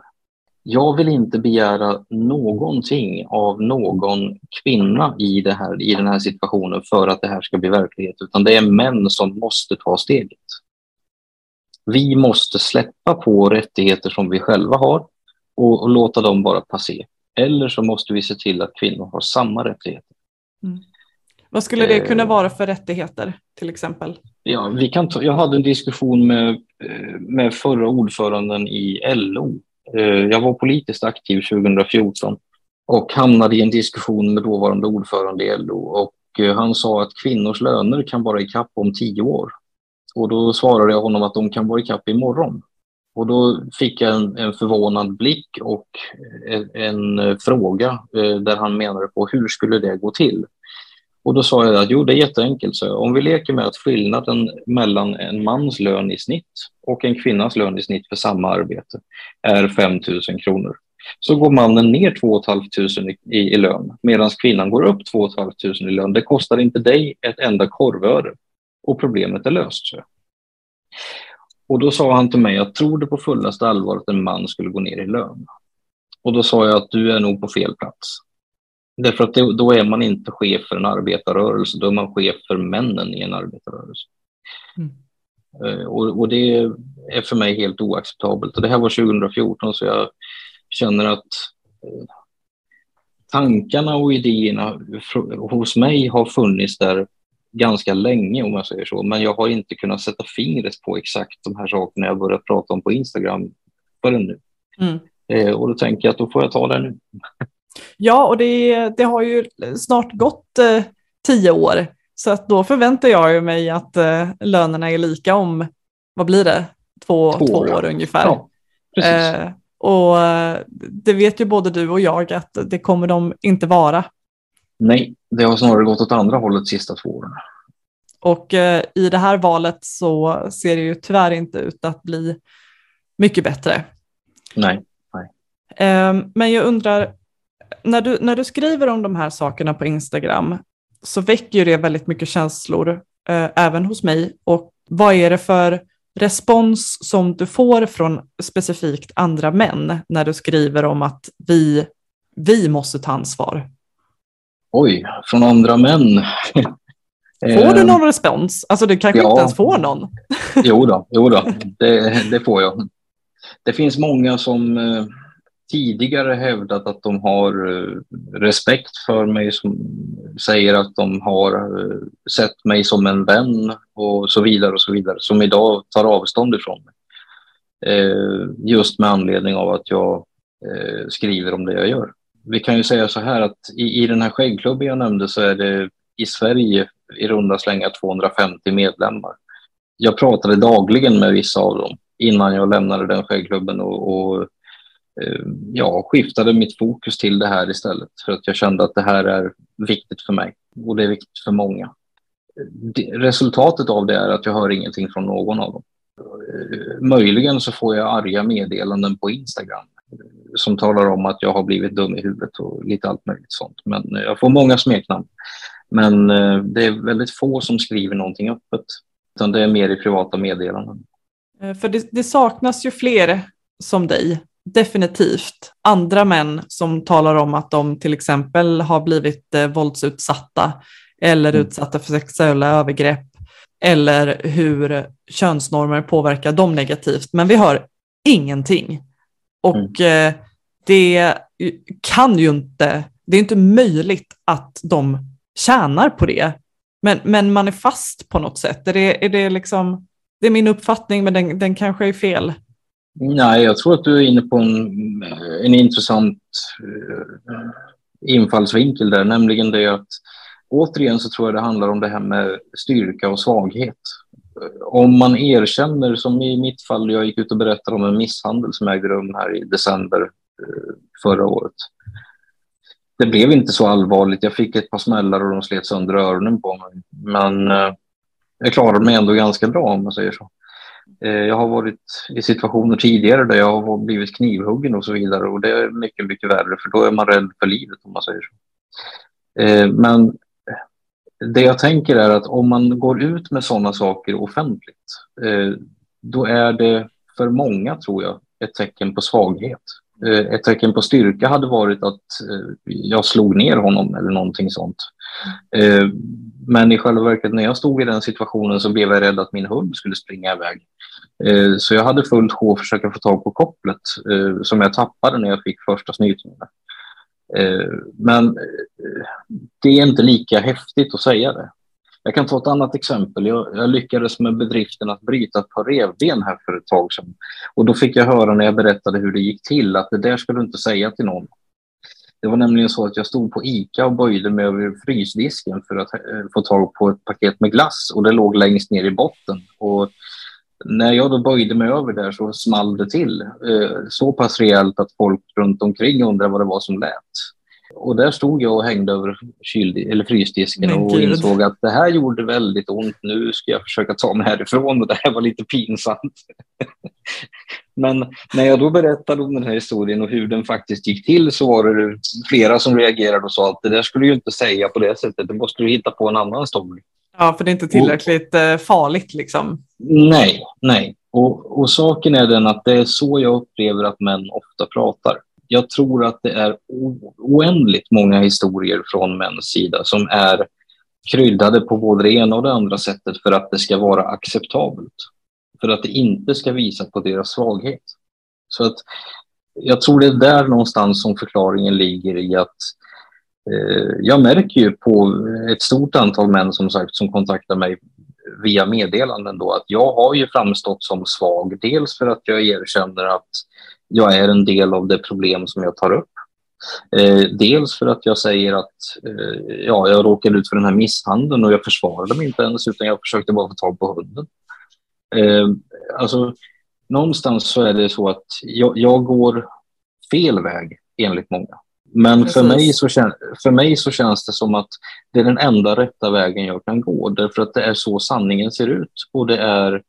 Jag vill inte begära någonting av någon kvinna i, det här, i den här situationen för att det här ska bli verklighet, utan det är män som måste ta steget. Vi måste släppa på rättigheter som vi själva har och, och låta dem bara passera. Eller så måste vi se till att kvinnor har samma rättigheter. Mm. Vad skulle det kunna eh. vara för rättigheter till exempel? Ja, vi kan ta, jag hade en diskussion med, eh, med förra ordföranden i LO. Eh, jag var politiskt aktiv 2014 och hamnade i en diskussion med dåvarande ordförande i LO och eh, han sa att kvinnors löner kan vara ikapp om tio år. Och då svarade jag honom att de kan vara ikapp imorgon. Och då fick jag en, en förvånad blick och eh, en, en, fråga där han menade på hur skulle det gå till? Och då sa jag att jo, det är jätteenkelt. Så om vi leker med att skillnaden mellan en mans lön i snitt och en kvinnas lön i snitt för samma arbete är 5 000 kronor. Så går mannen ner 2 500 i, i lön medan kvinnan går upp 2 500 i lön. Det kostar inte dig ett enda korvöre och problemet är löst. Så. Och då sa han till mig att tror du på fullaste allvar att en man skulle gå ner i lön? Och då sa jag att du är nog på fel plats. Därför att det, då är man inte chef för en arbetarrörelse, då är man chef för männen i en arbetarrörelse. Mm. Uh, och, och, det är för mig helt oacceptabelt. Och det här var 2014 så jag känner att uh, tankarna och idéerna hos mig har funnits där ganska länge om jag säger så, men jag har inte kunnat sätta fingret på exakt de här sakerna jag börjat prata om på Instagram förrän nu. Mm. Eh, och då tänker jag att då får jag ta det nu. Ja, och det, det har ju snart gått eh, tio år, så att då förväntar jag mig att eh, lönerna är lika om, vad blir det, två, två, två år, år ungefär. Ja, eh, och eh, det vet ju både du och jag att det kommer de inte vara. Nej, det har snarare gått åt andra hållet de sista två åren. Och eh, i det här valet så ser det ju tyvärr inte ut att bli mycket bättre. Nej. nej. Eh, men jag undrar, när du, när du skriver om de här sakerna på Instagram så väcker ju det väldigt mycket känslor, eh, även hos mig. Och vad är det för respons som du får från specifikt andra män när du skriver om att vi, vi måste ta ansvar? Oj, från andra män. Får du någon respons? Alltså du kanske ja. inte ens får någon? jo då, jo då det, det får jag. Det finns många som eh, tidigare hävdat att de har eh, respekt för mig, som säger att de har eh, sett mig som en vän och så vidare och så vidare, som idag tar avstånd ifrån mig. Eh, just med anledning av att jag skriver om det jag gör vi kan ju säga så här att i, i den här skäggklubben jag nämnde så är det i Sverige i runda slängar 250 medlemmar. Jag pratade dagligen med vissa av dem innan jag lämnade den skäggklubben och, och Eh, ja, skiftade mitt fokus till det här istället för att jag kände att det här är viktigt för mig och det är viktigt för många. Resultatet av det är att jag hör ingenting från någon av dem. Eh, möjligen så får jag arga meddelanden på Instagram eh, som talar om att jag har blivit dum i huvudet och lite allt möjligt sånt. Men jag får många smeknamn. Men det är väldigt få som skriver någonting öppet, utan det är mer i privata meddelanden. För det, det saknas ju fler som dig, definitivt. Andra män som talar om att de till exempel har blivit våldsutsatta eller mm. utsatta för sexuella övergrepp eller hur könsnormer påverkar dem negativt. Men vi hör ingenting. Och mm. Eh, det kan ju inte, det är inte möjligt att de tjänar på det. Men, men man är fast på något sätt. Är det, är det, liksom, det är min uppfattning, men den, den kanske är fel. Nej, jag tror att du är inne på en, en intressant eh, infallsvinkel där, nämligen det att återigen så tror jag det handlar om det här med styrka och svaghet om man erkänner, som i mitt fall, jag gick ut och berättade om en misshandel som ägde rum här i december eh, förra året. Det blev inte så allvarligt. Jag fick ett par smällar och de slet sönder öronen på mig. Men eh, jag klarade mig ändå ganska bra om man säger så. Eh, jag har varit i situationer tidigare där jag har blivit knivhuggen och så vidare och det är mycket, mycket värre för då är man rädd för livet om man säger så. Eh, men det jag tänker är att om man går ut med sådana saker offentligt, eh, då är det för många, tror jag, ett tecken på svaghet. Ett tecken på styrka hade varit att jag slog ner honom eller någonting sånt. Men i själva verket när jag stod i den situationen så blev jag rädd att min hund skulle springa iväg. Eh, så jag hade fullt sjå att försöka få tag på kopplet eh, som jag tappade när jag fick första snytningen. Eh, men det är inte lika häftigt att säga det. Jag kan ta ett annat exempel. Jag, jag, lyckades med bedriften att bryta ett par revben här för ett tag sedan. Och då fick jag höra när jag berättade hur det gick till att det där ska du inte säga till någon. Det var nämligen så att jag stod på ICA och böjde mig över frysdisken för att få tag på ett paket med glass och det låg längst ner i botten. Och när jag då böjde mig över där så small det till eh, så pass rejält att folk runt omkring undrade vad det var som lät. Och där stod jag och hängde över kyl eller frysdisken och insåg att det här gjorde väldigt ont. Nu ska jag försöka ta mig härifrån och det här var lite pinsamt. Men när jag då berättade om den här historien och hur den faktiskt gick till så var det flera som reagerade och sa att det där skulle du inte säga på det sättet. Det måste du hitta på en annan story. Ja, för det är inte tillräckligt och, eh, farligt liksom. Nej, nej. Och, och saken är den att det är så jag upplever att män ofta pratar. Jag tror att det är oändligt många historier från mäns sida som är kryddade på både det ena och det andra sättet för att det ska vara acceptabelt. För att det inte ska visa på deras svaghet. Så att jag tror det är där någonstans som förklaringen ligger i att Eh, jag märker ju på ett stort antal män som sagt som kontaktar mig via meddelanden då att jag har ju framstått som svag. Dels för att jag erkänner att jag är en del av det problem som jag tar upp. Eh, dels för att jag säger att eh, ja, jag råkade ut för den här misshandeln och jag försvarade mig inte ens utan jag försökte bara få tag på hunden. Eh, alltså, någonstans så är det så att jag, jag går fel väg enligt många. Men för mig, så kän, för mig så känns det som att det är den enda rätta vägen jag kan gå, därför att det är så sanningen ser ut. Och det är,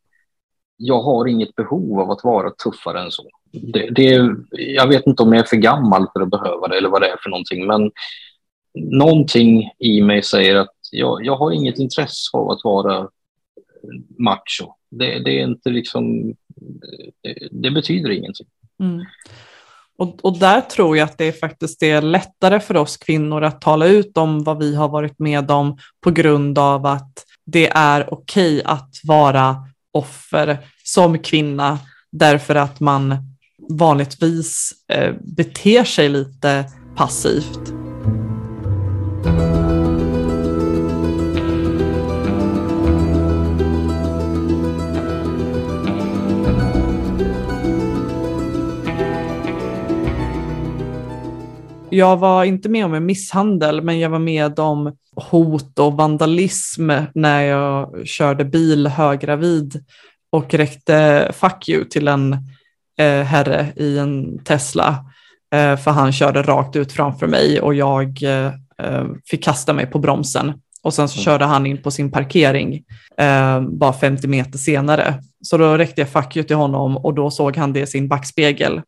jag har inget behov av att vara tuffare än så. Det, det, jag vet inte om jag är för gammal för att behöva det eller vad det är för någonting, men någonting i mig säger att jag, jag har inget intresse av att vara macho. Det, det är inte liksom, det, det betyder ingenting. Mm. Och, och där tror jag att det faktiskt är lättare för oss kvinnor att tala ut om vad vi har varit med om på grund av att det är okej att vara offer som kvinna därför att man vanligtvis eh, beter sig lite passivt. Jag var inte med om en misshandel, men jag var med om hot och vandalism när jag körde bil höggravid och räckte fuck you till en eh, herre i en Tesla, eh, för han körde rakt ut framför mig och jag eh, eh fick kasta mig på bromsen. Och sen så mm. körde han in på sin parkering eh, bara 50 meter senare. Så då räckte jag fuck you till honom och då såg han det i sin backspegel.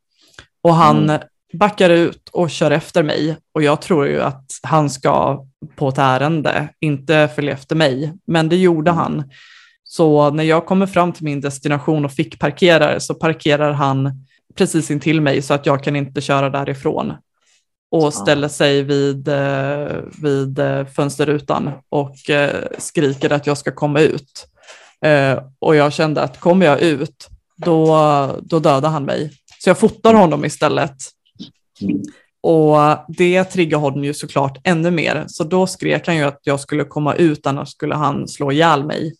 Och han mm backar ut och kör efter mig och jag tror ju att han ska på ett ärende, inte följa efter mig, men det gjorde han. Så när jag kommer fram till min destination och fick parkera så parkerar han precis intill mig så att jag kan inte köra därifrån och ställer sig vid, eh, vid eh, fönsterrutan och eh, skriker att jag ska komma ut. Och jag kände att kommer jag ut, då, då dödar han mig. Så jag fotar honom istället och det triggade honom ju såklart ännu mer, så då skrek han ju att jag skulle komma ut, annars skulle han slå ihjäl mig.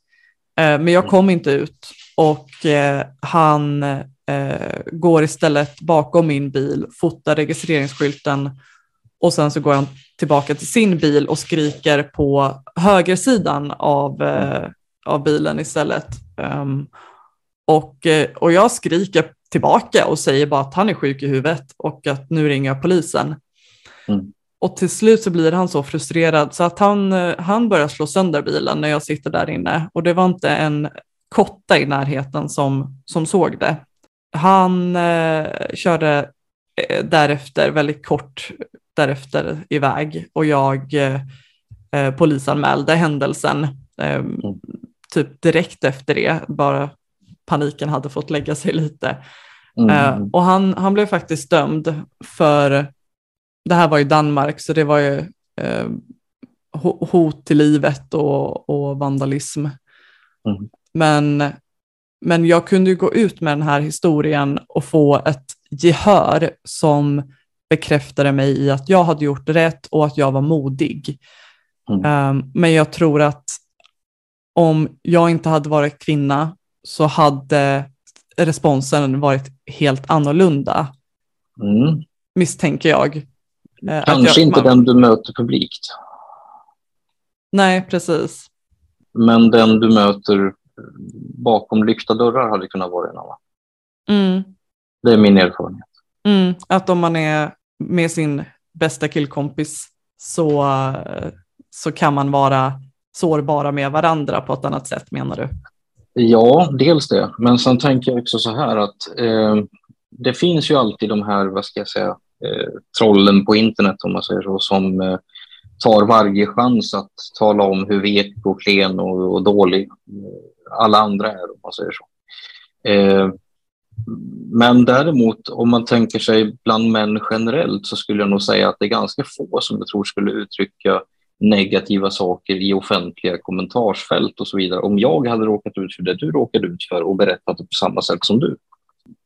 Eh, men jag kom inte ut och eh, han eh, går istället bakom min bil, fotar registreringsskylten och sen så går han tillbaka till sin bil och skriker på högersidan av, av bilen istället. Ehm, och, och jag skriker tillbaka och säger bara att han är sjuk i huvudet och att nu ringer jag polisen. Mm. Och till slut så blir han så frustrerad så att han, eh, han börjar slå sönder bilen när jag sitter där inne och det var inte en kotta i närheten som, som såg det. Han eh, körde eh, därefter, väldigt kort därefter iväg och jag eh, eh polisanmälde händelsen eh, mm. typ direkt efter det, bara paniken hade fått lägga sig lite. Mm. Eh, och han, han blev faktiskt dömd för, det här var i Danmark, så det var ju eh, hot till livet och, och vandalism. Mm. Men, men jag kunde ju gå ut med den här historien och få ett gehör som bekräftade mig i att jag hade gjort rätt och att jag var modig. Mm. Um, men jag tror att om jag inte hade varit kvinna så hade responsen varit helt annorlunda. Mm. Misstänker jag. Uh, Kanske jag, inte man... den du möter publikt. Nej, precis. Men den du möter bakom lyckta dörrar hade kunnat vara en annan. Mm. Det är min erfarenhet. Mm. Att om man är med sin bästa killkompis så, så kan man vara sårbara med varandra på ett annat sätt menar du? Ja, dels det. Men sen tänker jag också så här att eh, det finns ju alltid de här, vad ska jag säga, eh, trollen på internet om man säger så, som eh, tar varje chans att tala om hur vek och klen och, och dålig eh, alla andra är om man säger så. Eh, men däremot om man tänker sig bland män generellt så skulle jag nog säga att det är ganska få som jag tror skulle uttrycka negativa saker i offentliga kommentarsfält och så vidare. Om jag hade råkat ut för det du råkade ut för och berättat det på samma sätt som du.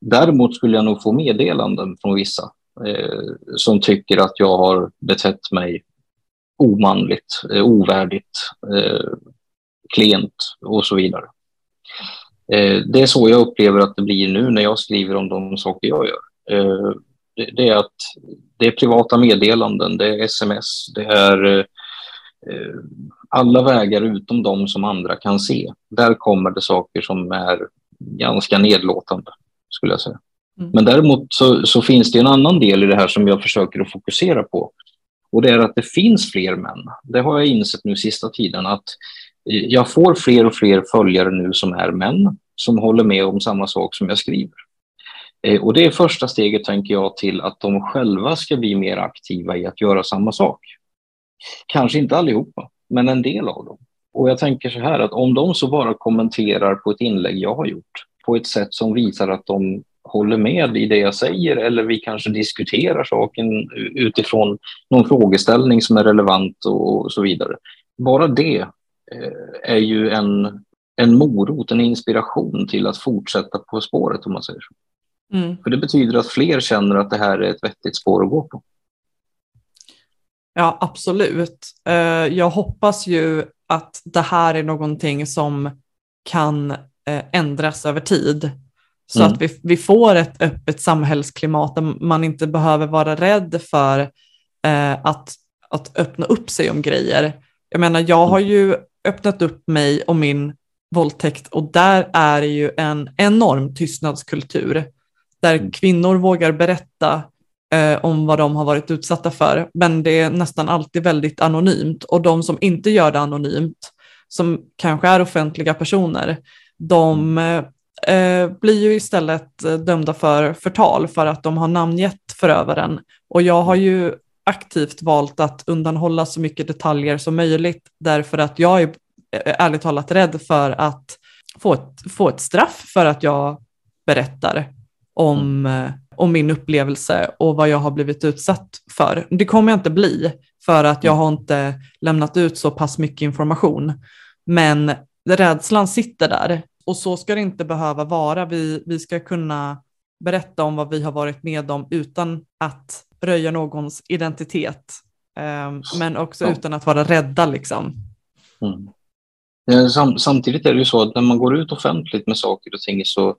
Däremot skulle jag nog få meddelanden från vissa eh, som tycker att jag har betett mig omanligt, eh, ovärdigt, eh, klent och så vidare. Eh, det är så jag upplever att det blir nu när jag skriver om de saker jag gör. Eh, det är att det är privata meddelanden, det är sms, det är eh, alla vägar utom de som andra kan se. Där kommer det saker som är ganska nedlåtande, skulle jag säga. Mm. Men däremot så, så, finns det en annan del i det här som jag försöker att fokusera på. Och det är att det finns fler män. Det har jag insett nu sista tiden att jag får fler och fler följare nu som är män som håller med om samma sak som jag skriver. Eh, och det är första steget, tänker jag, till att de själva ska bli mer aktiva i att göra samma sak. Kanske inte allihopa, men en del av dem. Och jag tänker så här att om de så bara kommenterar på ett inlägg jag har gjort på ett sätt som visar att de håller med i det jag säger eller vi kanske diskuterar saken utifrån någon frågeställning som är relevant och så vidare. Bara det eh, är ju en en morot, en inspiration till att fortsätta på spåret om man säger så. Mm. För det betyder att fler känner att det här är ett vettigt spår att gå på. Ja, absolut. Eh, jag hoppas ju att det här är någonting som kan eh, ändras över tid. Så mm. att vi, vi får ett öppet samhällsklimat där man inte behöver vara rädd för eh, att, att öppna upp sig om grejer. Jag menar, jag har ju öppnat upp mig om min våldtäkt och där är det ju en enorm tystnadskultur där mm. kvinnor vågar berätta eh, om vad de har varit utsatta för, men det är nästan alltid väldigt anonymt och de som inte gör det anonymt, som kanske är offentliga personer, de eh, blir ju istället eh, dömda för förtal för att de har namngett förövaren. Och jag har ju aktivt valt att undanhålla så mycket detaljer som möjligt därför att jag är Eh, ärligt talat rädd för att få ett, få ett straff för att jag berättar om, mm. Om min upplevelse och vad jag har blivit utsatt för. Det kommer jag inte bli för att jag har inte lämnat ut så pass mycket information. Men rädslan sitter där och så ska det inte behöva vara. Vi, vi ska kunna berätta om vad vi har varit med om utan att röja någons identitet. Eh, men också utan att vara rädda liksom. Mm. Eh, sam, samtidigt är det ju så att när man går ut offentligt med saker och ting så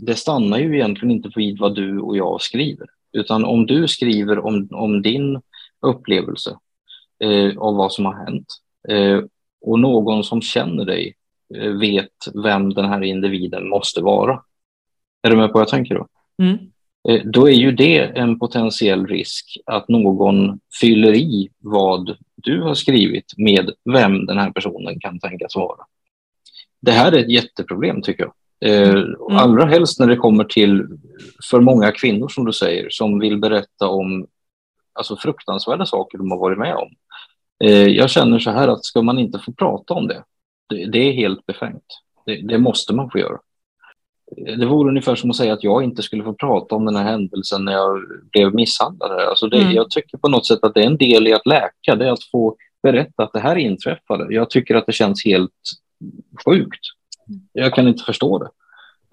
det stannar ju egentligen inte vid vad du och jag skriver. Utan om du skriver om, om din upplevelse eh, av vad som har hänt eh, och någon som känner dig eh, vet vem den här individen måste vara. Är du med på vad jag tänker då? Mm. Eh, då är ju det en potentiell risk att någon fyller i vad du har skrivit med vem den här personen kan tänkas vara. Det här är ett jätteproblem tycker jag. Eh, mm. Allra helst när det kommer till för många kvinnor som du säger som vill berätta om alltså, fruktansvärda saker de har varit med om. Eh, jag känner så här att ska man inte få prata om det, det, det är helt befängt. Det, det, måste man få göra. Det vore ungefär som att säga att jag inte skulle få prata om den här händelsen när jag blev misshandlad. Alltså det, mm. Jag tycker på något sätt att det är en del i att läka, det är att få berätta att det här inträffade. Jag tycker att det känns helt sjukt. Jag kan inte förstå det.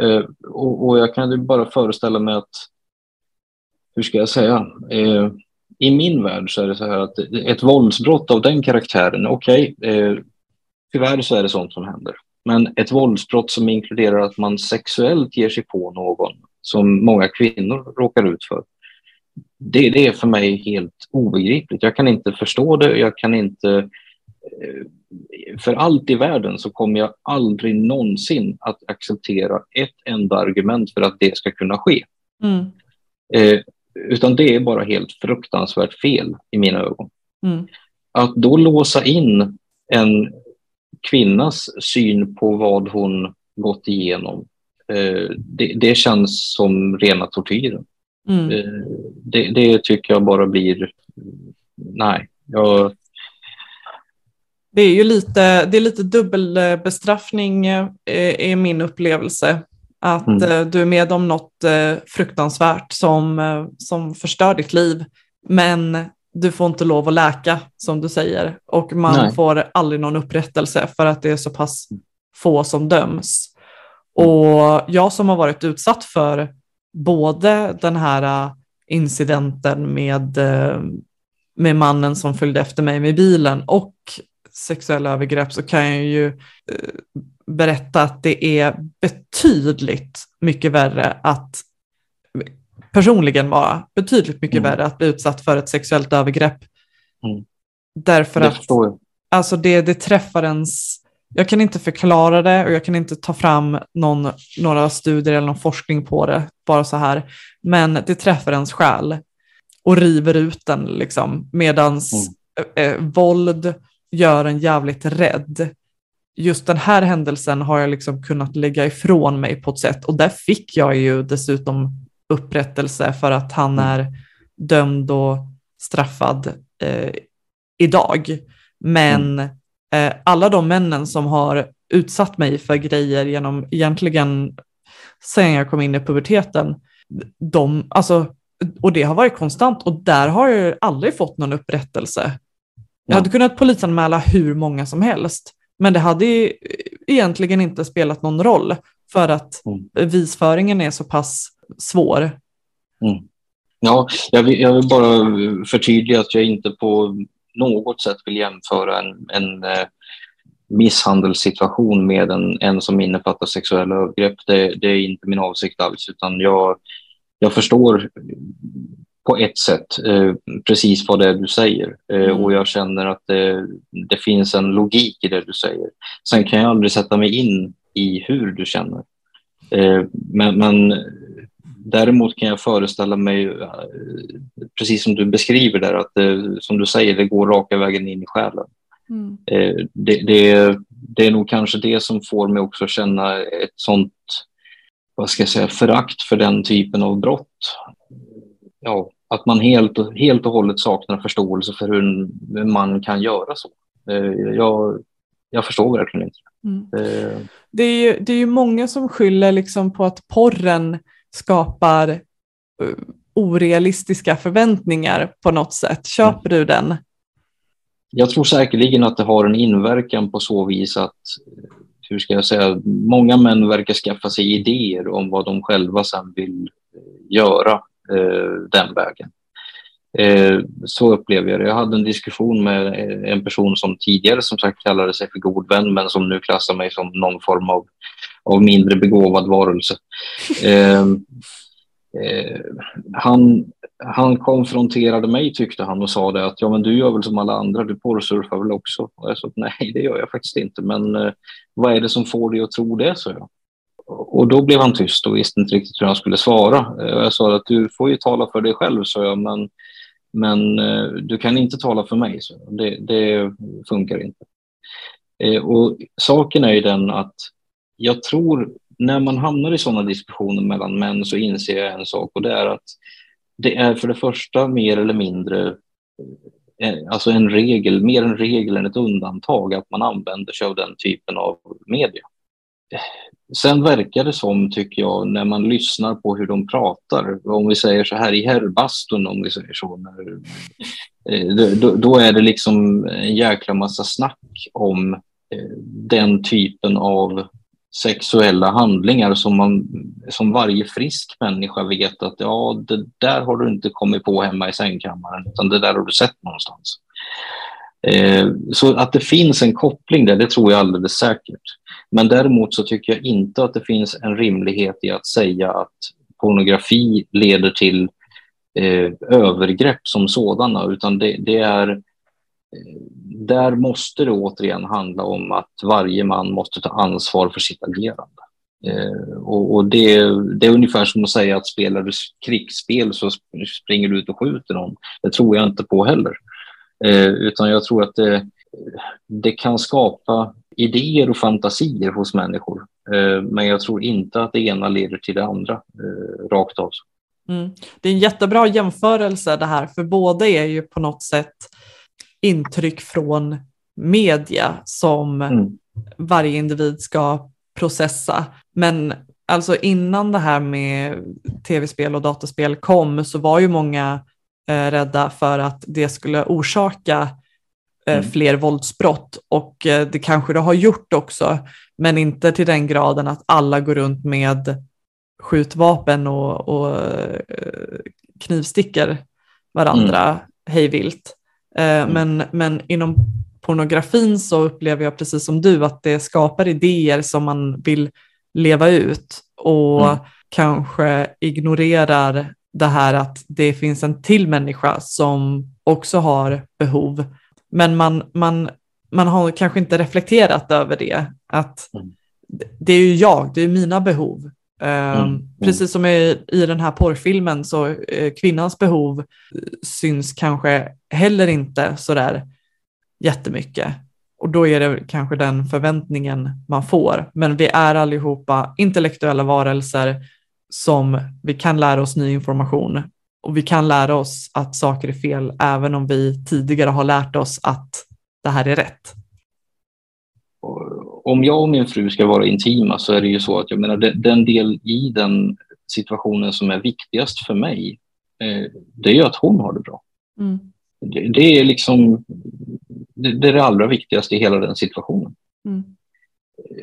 Eh, och, och, jag kan bara föreställa mig att, hur ska jag säga, eh, i min värld så är det så här att ett våldsbrott av den karaktären, okej, okay, eh, tyvärr så är det sånt som händer. Men ett våldsbrott som inkluderar att man sexuellt ger sig på någon, som många kvinnor råkar ut för, det, det är för mig helt obegripligt. Jag kan inte förstå det, jag kan inte eh, för allt i världen så kommer jag aldrig någonsin att acceptera ett enda argument för att det ska kunna ske. Mm. Eh, utan det är bara helt fruktansvärt fel i mina ögon. Mm. Att då låsa in en kvinnas syn på vad hon gått igenom, eh, det, det, känns som rena tortyren. Mm. Eh, det, det, tycker jag bara blir... Nej, jag, det är ju lite, det är lite dubbelbestraffning eh, är min upplevelse. Att mm. Eh, du är med om något eh, fruktansvärt som, som förstör ditt liv, men du får inte lov att läka som du säger och man Nej. får aldrig någon upprättelse för att det är så pass få som döms. Och jag som har varit utsatt för både den här incidenten med, med mannen som följde efter mig med bilen och sexuella övergrepp så kan jag ju eh, berätta att det är betydligt mycket värre att personligen vara betydligt mycket mm. värre att bli utsatt för ett sexuellt övergrepp. Mm. Därför det att alltså det, det träffar ens, jag kan inte förklara det och jag kan inte ta fram någon, några studier eller någon forskning på det, bara så här, men det träffar ens själ och river ut den liksom, medans mm. eh, våld, gör en jävligt rädd. Just den här händelsen har jag liksom kunnat lägga ifrån mig på ett sätt och där fick jag ju dessutom upprättelse för att han mm. är dömd och straffad eh, idag. Men mm. eh, alla de männen som har utsatt mig för grejer genom egentligen sen jag kom in i puberteten, de, alltså, och det har varit konstant och där har jag aldrig fått någon upprättelse. Jag hade kunnat polisanmäla hur många som helst, men det hade egentligen inte spelat någon roll för att mm. bevisföringen är så pass svår. Mm. Ja, jag vill, jag vill, bara förtydliga att jag inte på något sätt vill jämföra en, en eh, misshandelssituation med en, en som innefattar sexuella övergrepp. Det, det, är inte min avsikt alls, utan jag, jag förstår på ett sätt eh, precis vad det är du säger. Eh, mm. Och jag känner att det, det, finns en logik i det du säger. Sen kan jag aldrig sätta mig in i hur du känner. Eh, men, men däremot kan jag föreställa mig, eh, precis som du beskriver där, att det, som du säger, det går raka vägen in i själen. Mm. Eh, det, det, det är nog kanske det som får mig också känna ett sånt vad ska jag säga, förakt för den typen av brott ja, att man helt, helt och hållet saknar förståelse för hur en man kan göra så. Eh, jag, jag förstår verkligen inte. Mm. Eh. Det, är ju, det är ju många som skyller liksom på att porren skapar uh, orealistiska förväntningar på något sätt. Köper du den? Jag tror säkerligen att det har en inverkan på så vis att, hur ska jag säga, många män verkar skaffa sig idéer om vad de själva sen vill göra Eh, Eh, den vägen. Eh, så upplever jag det. Jag hade en diskussion med en person som tidigare som sagt kallade sig för god vän men som nu klassar mig som någon form av, av mindre begåvad varelse. Eh, eh, han, han konfronterade mig tyckte han och sa det att ja men du gör väl som alla andra, du porrsurfar väl också? Och jag sa nej det gör jag faktiskt inte men eh, vad är det som får dig att tro det? sa jag. Och då blev han tyst och visste inte riktigt hur han skulle svara. Eh, jag sa att du får ju tala för dig själv, sa jag, men, men eh, du kan inte tala för mig. Så det, det funkar inte. Eh, och saken är ju den att jag tror när man hamnar i sådana diskussioner mellan män så inser jag en sak och det är att det är för det första mer eller mindre alltså en regel, mer en regel än ett undantag att man använder sig av den typen av media. Sen verkar det som, tycker jag, när man lyssnar på hur de pratar, om vi säger så här i herrbastun, om vi säger så, när, eh, då, då, är det liksom en jäkla massa snack om eh, den typen av sexuella handlingar som, man, som varje frisk människa vet att ja, det där har du inte kommit på hemma i sängkammaren, utan det där har du sett någonstans. Eh, så att det finns en koppling där, det tror jag alldeles säkert. Men däremot så tycker jag inte att det finns en rimlighet i att säga att pornografi leder till eh, övergrepp som sådana, utan det, det är eh, där måste det återigen handla om att varje man måste ta ansvar för sitt agerande. Eh, och, och det, det, är ungefär som att säga att spelar du krigsspel så springer du ut och skjuter någon. Det tror jag inte på heller. Eh, utan jag tror att det, det kan skapa idéer och fantasier hos människor. Eh, men jag tror inte att det ena leder till det andra eh, rakt av. Mm. Det är en jättebra jämförelse det här, för båda är ju på något sätt intryck från media som mm. varje individ ska processa. Men alltså innan det här med tv-spel och dataspel kom så var ju många eh, rädda för att det skulle orsaka eh, mm. fler våldsbrott och eh, det kanske det har gjort också, men inte till den graden att alla går runt med skjutvapen och, och eh, knivstickor varandra mm. hejvilt. Eh, mm. Men, men inom pornografin så upplever jag precis som du att det skapar idéer som man vill leva ut och mm. kanske ignorerar det här att det finns en till människa som också har behov. Men man, man, man har kanske inte reflekterat över det, att mm. det är ju jag, det är mina behov Mm. Mm. Precis som i, i den här porrfilmen så eh, kvinnans behov syns kanske heller inte sådär jättemycket. Och då är det kanske den förväntningen man får. Men vi är allihopa intellektuella varelser som vi kan lära oss ny information och vi kan lära oss att saker är fel även om vi tidigare har lärt oss att det här är rätt om jag och min fru ska vara intima så är det ju så att jag menar den del i den situationen som är viktigast för mig, eh, det är ju att hon har det bra. Mm. Det, det, är liksom det, det, är det allra viktigaste i hela den situationen. Mm.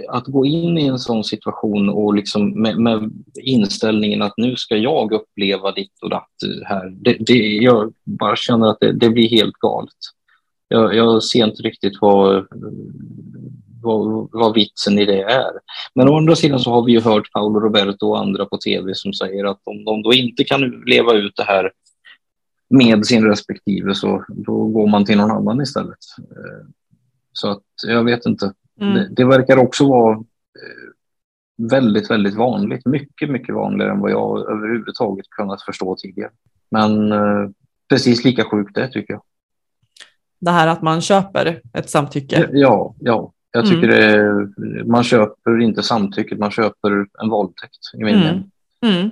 Att gå in i en sån situation och liksom med, med, inställningen att nu ska jag uppleva ditt och datt här, det, det, jag bara känner att det, det blir helt galet. Jag, jag ser inte riktigt vad, vad, vad vitsen i det är. Men å andra sidan så har vi ju hört Paolo Roberto och andra på tv som säger att om de då inte kan leva ut det här med sin respektive så då går man till någon annan istället. Eh, så att jag vet inte. Mm. Det, det, verkar också vara eh, väldigt, väldigt vanligt. Mycket, mycket vanligare än vad jag överhuvudtaget kunnat förstå tidigare. Men eh, precis lika sjukt det tycker jag. Det här att man köper ett samtycke? Ja, ja. Jag tycker mm. det, man köper inte samtycket, man köper en våldtäkt i min mm. mm.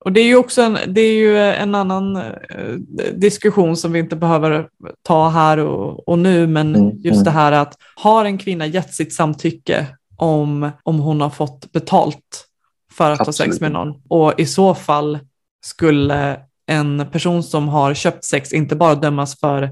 Och det är ju också en, det är ju en annan eh, diskussion som vi inte behöver ta här och, och nu, men mm. just mm. det här att har en kvinna gett sitt samtycke om, om hon har fått betalt för att Absolut. ha sex med någon och i så fall skulle en person som har köpt sex inte bara dömas för,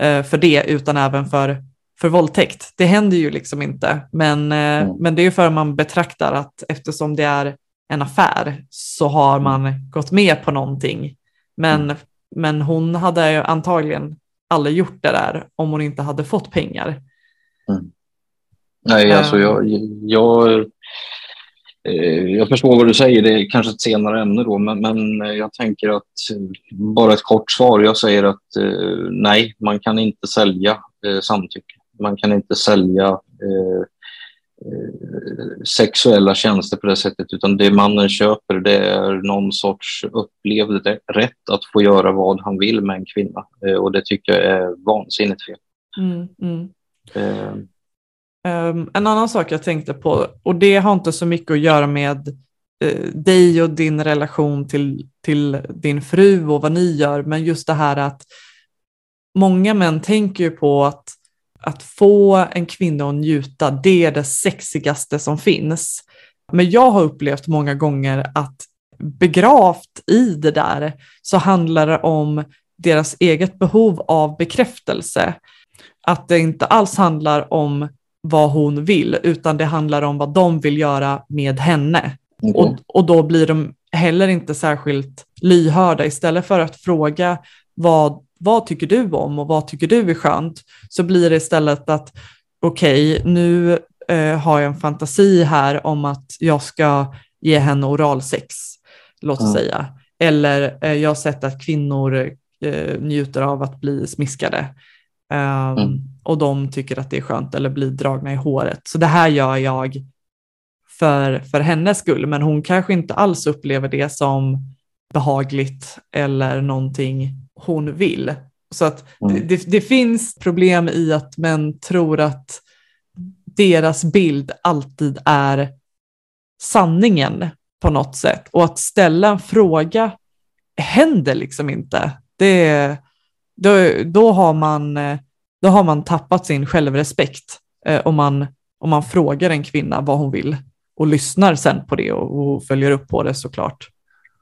eh, för det utan även för för våldtäkt. Det händer ju liksom inte, men, eh, mm. men det är för att man betraktar att eftersom det är en affär så har man mm. gått med på någonting. Men, mm. men hon hade ju antagligen aldrig gjort det där om hon inte hade fått pengar. Mm. Nej, alltså jag, jag, eh, jag förstår vad du säger, det är kanske ett senare ämne då, men, men jag tänker att bara ett kort svar. Jag säger att eh, nej, man kan inte sälja samtycke. Man kan inte sälja eh, sexuella tjänster på det sättet, utan det mannen köper det är någon sorts upplevd rätt att få göra vad han vill med en kvinna. Eh, och det tycker jag är vansinnigt fel. Mm, mm. Uh. Um, en annan sak jag tänkte på, och det har inte så mycket att göra med uh, dig och din relation till, till din fru och vad ni gör, men just det här att många män tänker ju på att att få en kvinna att njuta, det är det sexigaste som finns. Men jag har upplevt många gånger att begravt i det där så handlar det om deras eget behov av bekräftelse. Att det inte alls handlar om vad hon vill, utan det handlar om vad de vill göra med henne. Okay. Och, och då blir de heller inte särskilt lyhörda. Istället för att fråga vad vad tycker du om och vad tycker du är skönt? Så blir det istället att okej, okay, nu eh, har jag en fantasi här om att jag ska ge henne oralsex, låt oss mm. säga. Eller eh, jag har sett att kvinnor eh, njuter av att bli smiskade. Um, mm. Och de tycker att det är skönt eller blir dragna i håret. Så det här gör jag för, för hennes skull, men hon kanske inte alls upplever det som behagligt eller någonting hon vill. Så att mm. det, det, finns problem i att män tror att deras bild alltid är sanningen på något sätt och att ställa en fråga händer liksom inte. Det, då, då, har man, då har man tappat sin självrespekt eh, om, man, om man frågar en kvinna vad hon vill och lyssnar sen på det och, och följer upp på det såklart.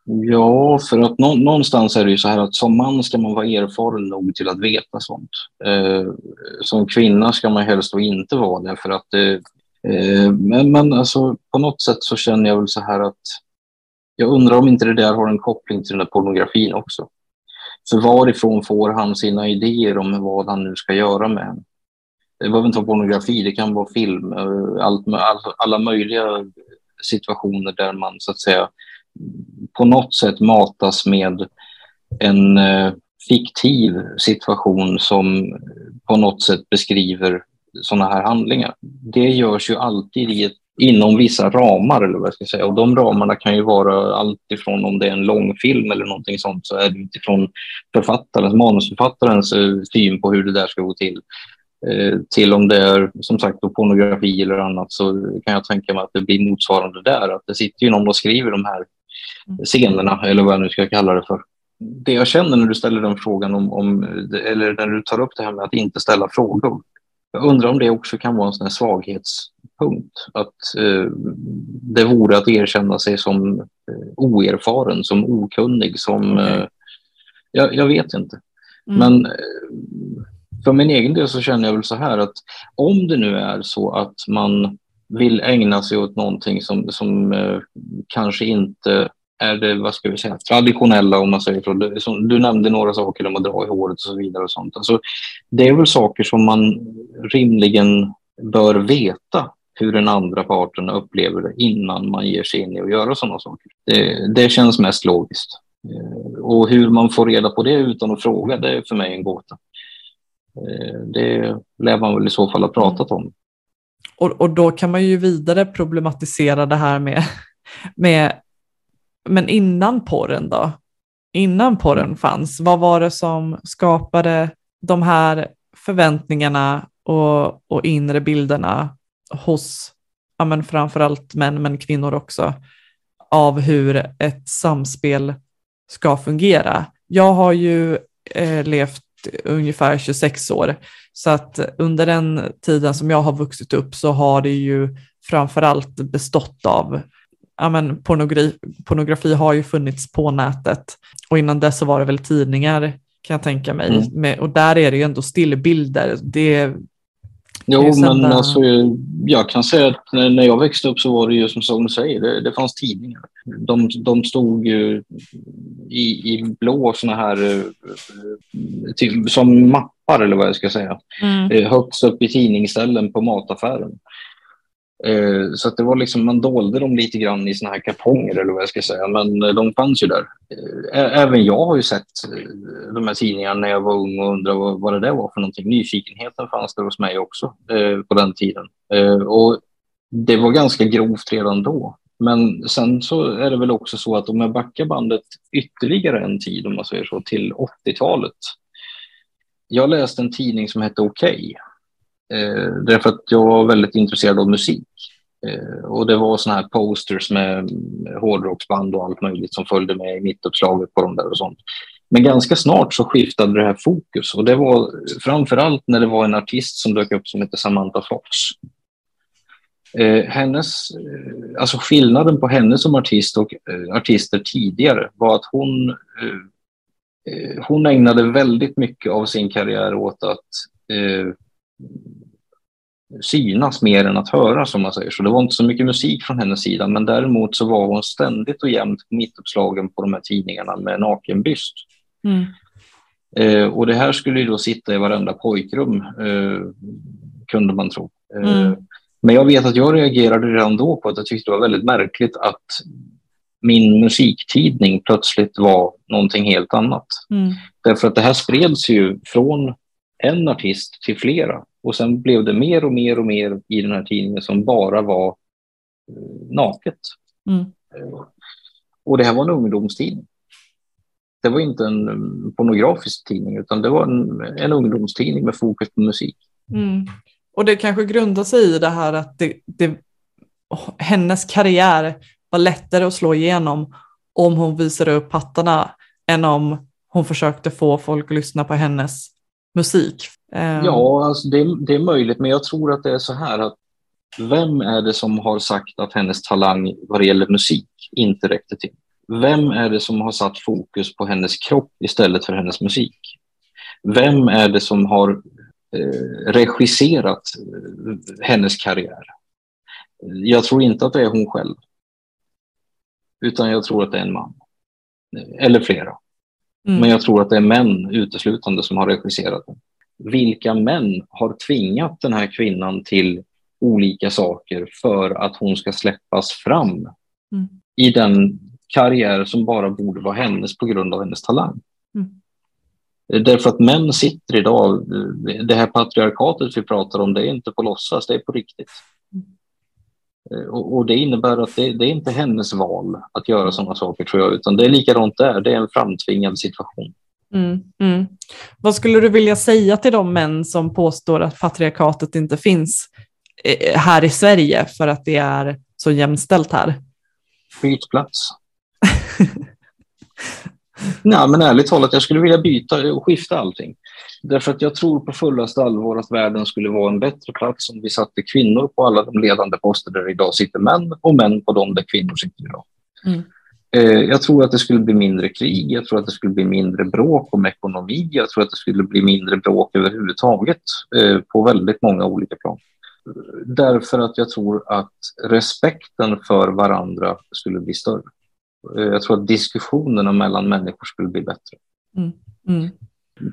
Ja, för att nå någonstans är det ju så här att som man ska man vara erfaren nog till att veta sånt. Eh, som kvinna ska man helst då inte vara det för att eh, eh, men, men alltså, på något sätt så känner jag väl så här att jag undrar om inte det där har en koppling till den där pornografin också. För varifrån får han sina idéer om vad han nu ska göra med henne? Det behöver inte vara pornografi, det kan vara film, eh, allt, all, alla möjliga situationer där man så att säga på något sätt matas med en eh, fiktiv situation som på något sätt beskriver sådana här handlingar. Det görs ju alltid i ett, inom vissa ramar, eller vad jag ska säga. Och de ramarna kan ju vara allt ifrån om det är en långfilm eller någonting sånt, så är det utifrån författarens, manusförfattarens eh, syn på hur det där ska gå till. Eh, till om det är som sagt pornografi eller annat så kan jag tänka mig att det blir motsvarande där. Att det sitter ju någon och skriver de här scenerna, eller vad jag nu ska kalla det för. Det jag känner när du ställer den frågan om, om eller när du tar upp det här med att inte ställa frågor. Jag undrar om det också kan vara en sån svaghetspunkt. Att eh, det vore att erkänna sig som eh, oerfaren, som okunnig, som... Eh, jag, jag, vet inte. Mm. Men eh, för min egen del så känner jag väl så här att om det nu är så att man vill ägna sig åt någonting som, som eh, kanske inte är det, vad ska vi säga, traditionella om man säger så. Du, du nämnde några saker om att dra i håret och så vidare och sånt. Alltså, det är väl saker som man rimligen bör veta hur den andra parten upplever det innan man ger sig in i att göra sådana saker. Det, det känns mest logiskt. Eh, och hur man får reda på det utan att fråga, det är för mig en gåta. Eh, det lär man väl i så fall ha pratat om. Och, och då kan man ju vidare problematisera det här med, med men innan porren då? Innan porren fanns, vad var det som skapade de här förväntningarna och, och inre bilderna hos ja, men framförallt män, men kvinnor också, av hur ett samspel ska fungera. Jag har ju eh, levt ungefär 26 år, så att under den tiden som jag har vuxit upp så har det ju framförallt bestått av ja, men pornografi, pornografi har ju funnits på nätet och innan dess så var det väl tidningar kan jag tänka mig. Mm. Och där är det ju ändå stillbilder. Det, Jo, men alltså, jag kan säga att när jag växte upp så var det ju som du säger, det, det fanns tidningar. De, de stod ju i, i blå såna här, eh, till, som mappar eller vad jag ska säga, mm. Eh, högst upp i tidningsställen på mataffären. Eh, så att det var liksom, man dolde dem lite grann i såna här kartonger eller vad jag ska säga, men eh, de fanns ju där. Eh, även jag har ju sett eh, de här tidningarna när jag var ung och undrade vad, vad det där var för någonting. Nyfikenheten fanns där hos mig också eh, på den tiden. Och det var ganska grovt redan då. Men sen så är det väl också så att om jag backar bandet ytterligare en tid, om man säger så, till 80-talet. Jag läste en tidning som hette Okej. Okay, eh, därför att jag var väldigt intresserad av musik. Eh, och det var såna här posters med hårdrocksband och allt möjligt som följde med i mittuppslaget på de där och sånt. Men ganska snart så skiftade det här fokus och det var framför allt när det var en artist som dök upp som hette Samantha Fox. Eh, hennes, eh, alltså skillnaden på henne som artist och eh, artister tidigare var att hon, eh, eh, hon ägnade väldigt mycket av sin karriär åt att eh, synas mer än att höra, som man säger. Så det var inte så mycket musik från hennes sida, men däremot så var hon ständigt och jämt mittuppslagen på de här tidningarna med nakenbyst. Mm. Eh, och det här skulle ju då sitta i varenda pojkrum, eh, kunde man tro. Eh, mm. Men jag vet att jag reagerade redan då på att jag tyckte det var väldigt märkligt att min musiktidning plötsligt var någonting helt annat. Mm. Därför att det här spreds ju från en artist till flera. Och sen blev det mer och mer och mer i den här tidningen som bara var eh, naket. Mm. Eh, och det här var en ungdomstidning. Det var inte en pornografisk tidning utan det var en, en ungdomstidning med fokus på musik. Mm. Och det kanske grundar sig i det här att det, det, hennes karriär var lättare att slå igenom om hon visade upp pattarna än om hon försökte få folk att lyssna på hennes musik. Ehm. Ja, alltså det, det, är möjligt, men jag tror att det är så här att vem är det som har sagt att hennes talang vad det gäller musik inte räckte till? Vem är det som har satt fokus på hennes kropp istället för hennes musik? Vem är det som har eh, regisserat eh, hennes karriär? Jag tror inte att det är hon själv. Utan jag tror att det är en man. Eller flera. Mm. Men jag tror att det är män uteslutande som har regisserat den. Vilka män har tvingat den här kvinnan till olika saker för att hon ska släppas fram mm. i den karriär som bara borde vara hennes på grund av hennes talang? Mm. Därför att män sitter idag, det här patriarkatet vi pratar om, det är inte på låtsas, det är på riktigt. Och, och, det innebär att det, det, är inte hennes val att göra sådana saker tror jag, utan det är likadant där, det är en framtvingad situation. Mm, mm. Vad skulle du vilja säga till de män som påstår att patriarkatet inte finns eh, här i Sverige för att det är så jämställt här? Byt plats. Nej, men ärligt talat, jag skulle vilja byta och skifta allting. Därför att jag tror på fullaste allvar att världen skulle vara en bättre plats om vi satte kvinnor på alla de ledande poster där idag sitter män och män på de där kvinnor sitter idag. Mm. Eh, jag tror att det skulle bli mindre krig, jag tror att det skulle bli mindre bråk om ekonomi, jag tror att det skulle bli mindre bråk överhuvudtaget eh, på väldigt många olika plan. Därför att jag tror att respekten för varandra skulle bli större. Eh, jag tror att diskussionerna mellan människor skulle bli bättre. Mm. Mm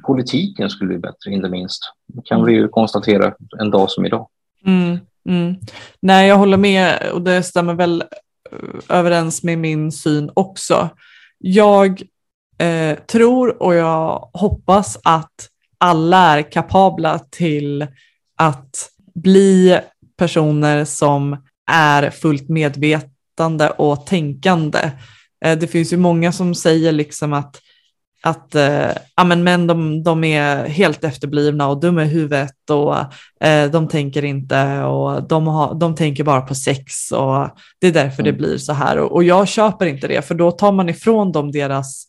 politiken skulle bli bättre, inte minst. Det kan vi ju konstatera en dag som idag. Mm, mm. Nej, jag håller med och det stämmer väl överens med min syn också. Jag eh, tror och jag hoppas att alla är kapabla till att bli personer som är fullt medvetande och tänkande. Eh, det finns ju många som säger liksom att att eh, ja, men män de, de är helt efterblivna och dumma i huvudet och eh, de tänker inte och de, har, de tänker bara på sex och det är därför mm. det blir så här. Och, och, jag köper inte det för då tar man ifrån dem deras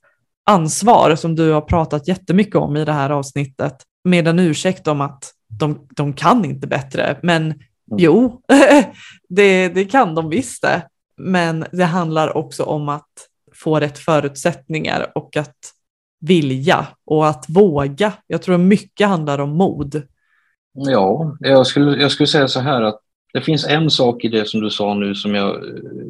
ansvar som du har pratat jättemycket om i det här avsnittet med en ursäkt om att de, de kan inte bättre. Men mm. jo, det, det kan de visst det. Men det handlar också om att få rätt förutsättningar och att vilja och att våga. Jag tror mycket handlar om mod. Ja, jag skulle, jag skulle säga så här att det finns en sak i det som du sa nu som jag,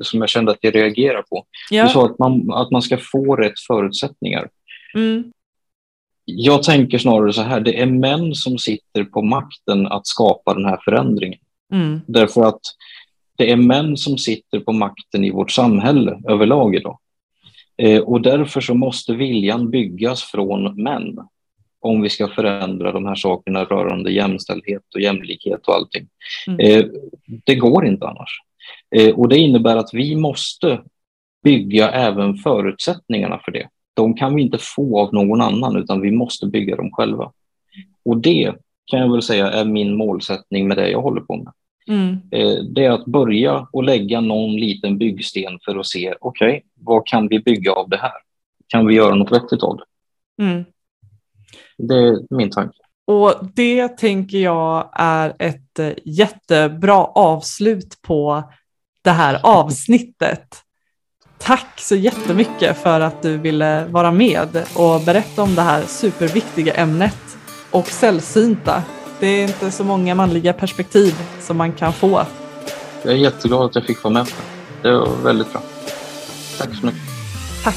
som jag kände att jag reagerar på. Ja. Du sa att man, att man ska få rätt förutsättningar. Mm. Jag tänker snarare så här, det är män som sitter på makten att skapa den här förändringen. Mm. Därför att det är män som sitter på makten i vårt samhälle överlag idag. Eh, och därför så måste viljan byggas från män. om vi ska förändra de här sakerna rörande jämställdhet och jämlikhet och allting. Mm. Eh, det går inte annars. Eh, och det innebär att vi måste bygga även förutsättningarna för det. De kan vi inte få av någon annan utan vi måste bygga dem själva. Och det kan jag väl säga är min målsättning med det jag håller på med. Mm. Eh, det är att börja och lägga någon liten byggsten för att se, okej, okay, vad kan vi bygga av det här? Kan vi göra något vettigt av det? Mm. Det är min tanke. Och det tänker jag är ett eh, jättebra avslut på det här avsnittet. Tack så jättemycket för att du ville vara med och berätta om det här superviktiga ämnet och sällsynta. Det är inte så många manliga perspektiv som man kan få. Jag är jätteglad att jag fick vara med på det. Det var väldigt bra. Tack så mycket. Tack.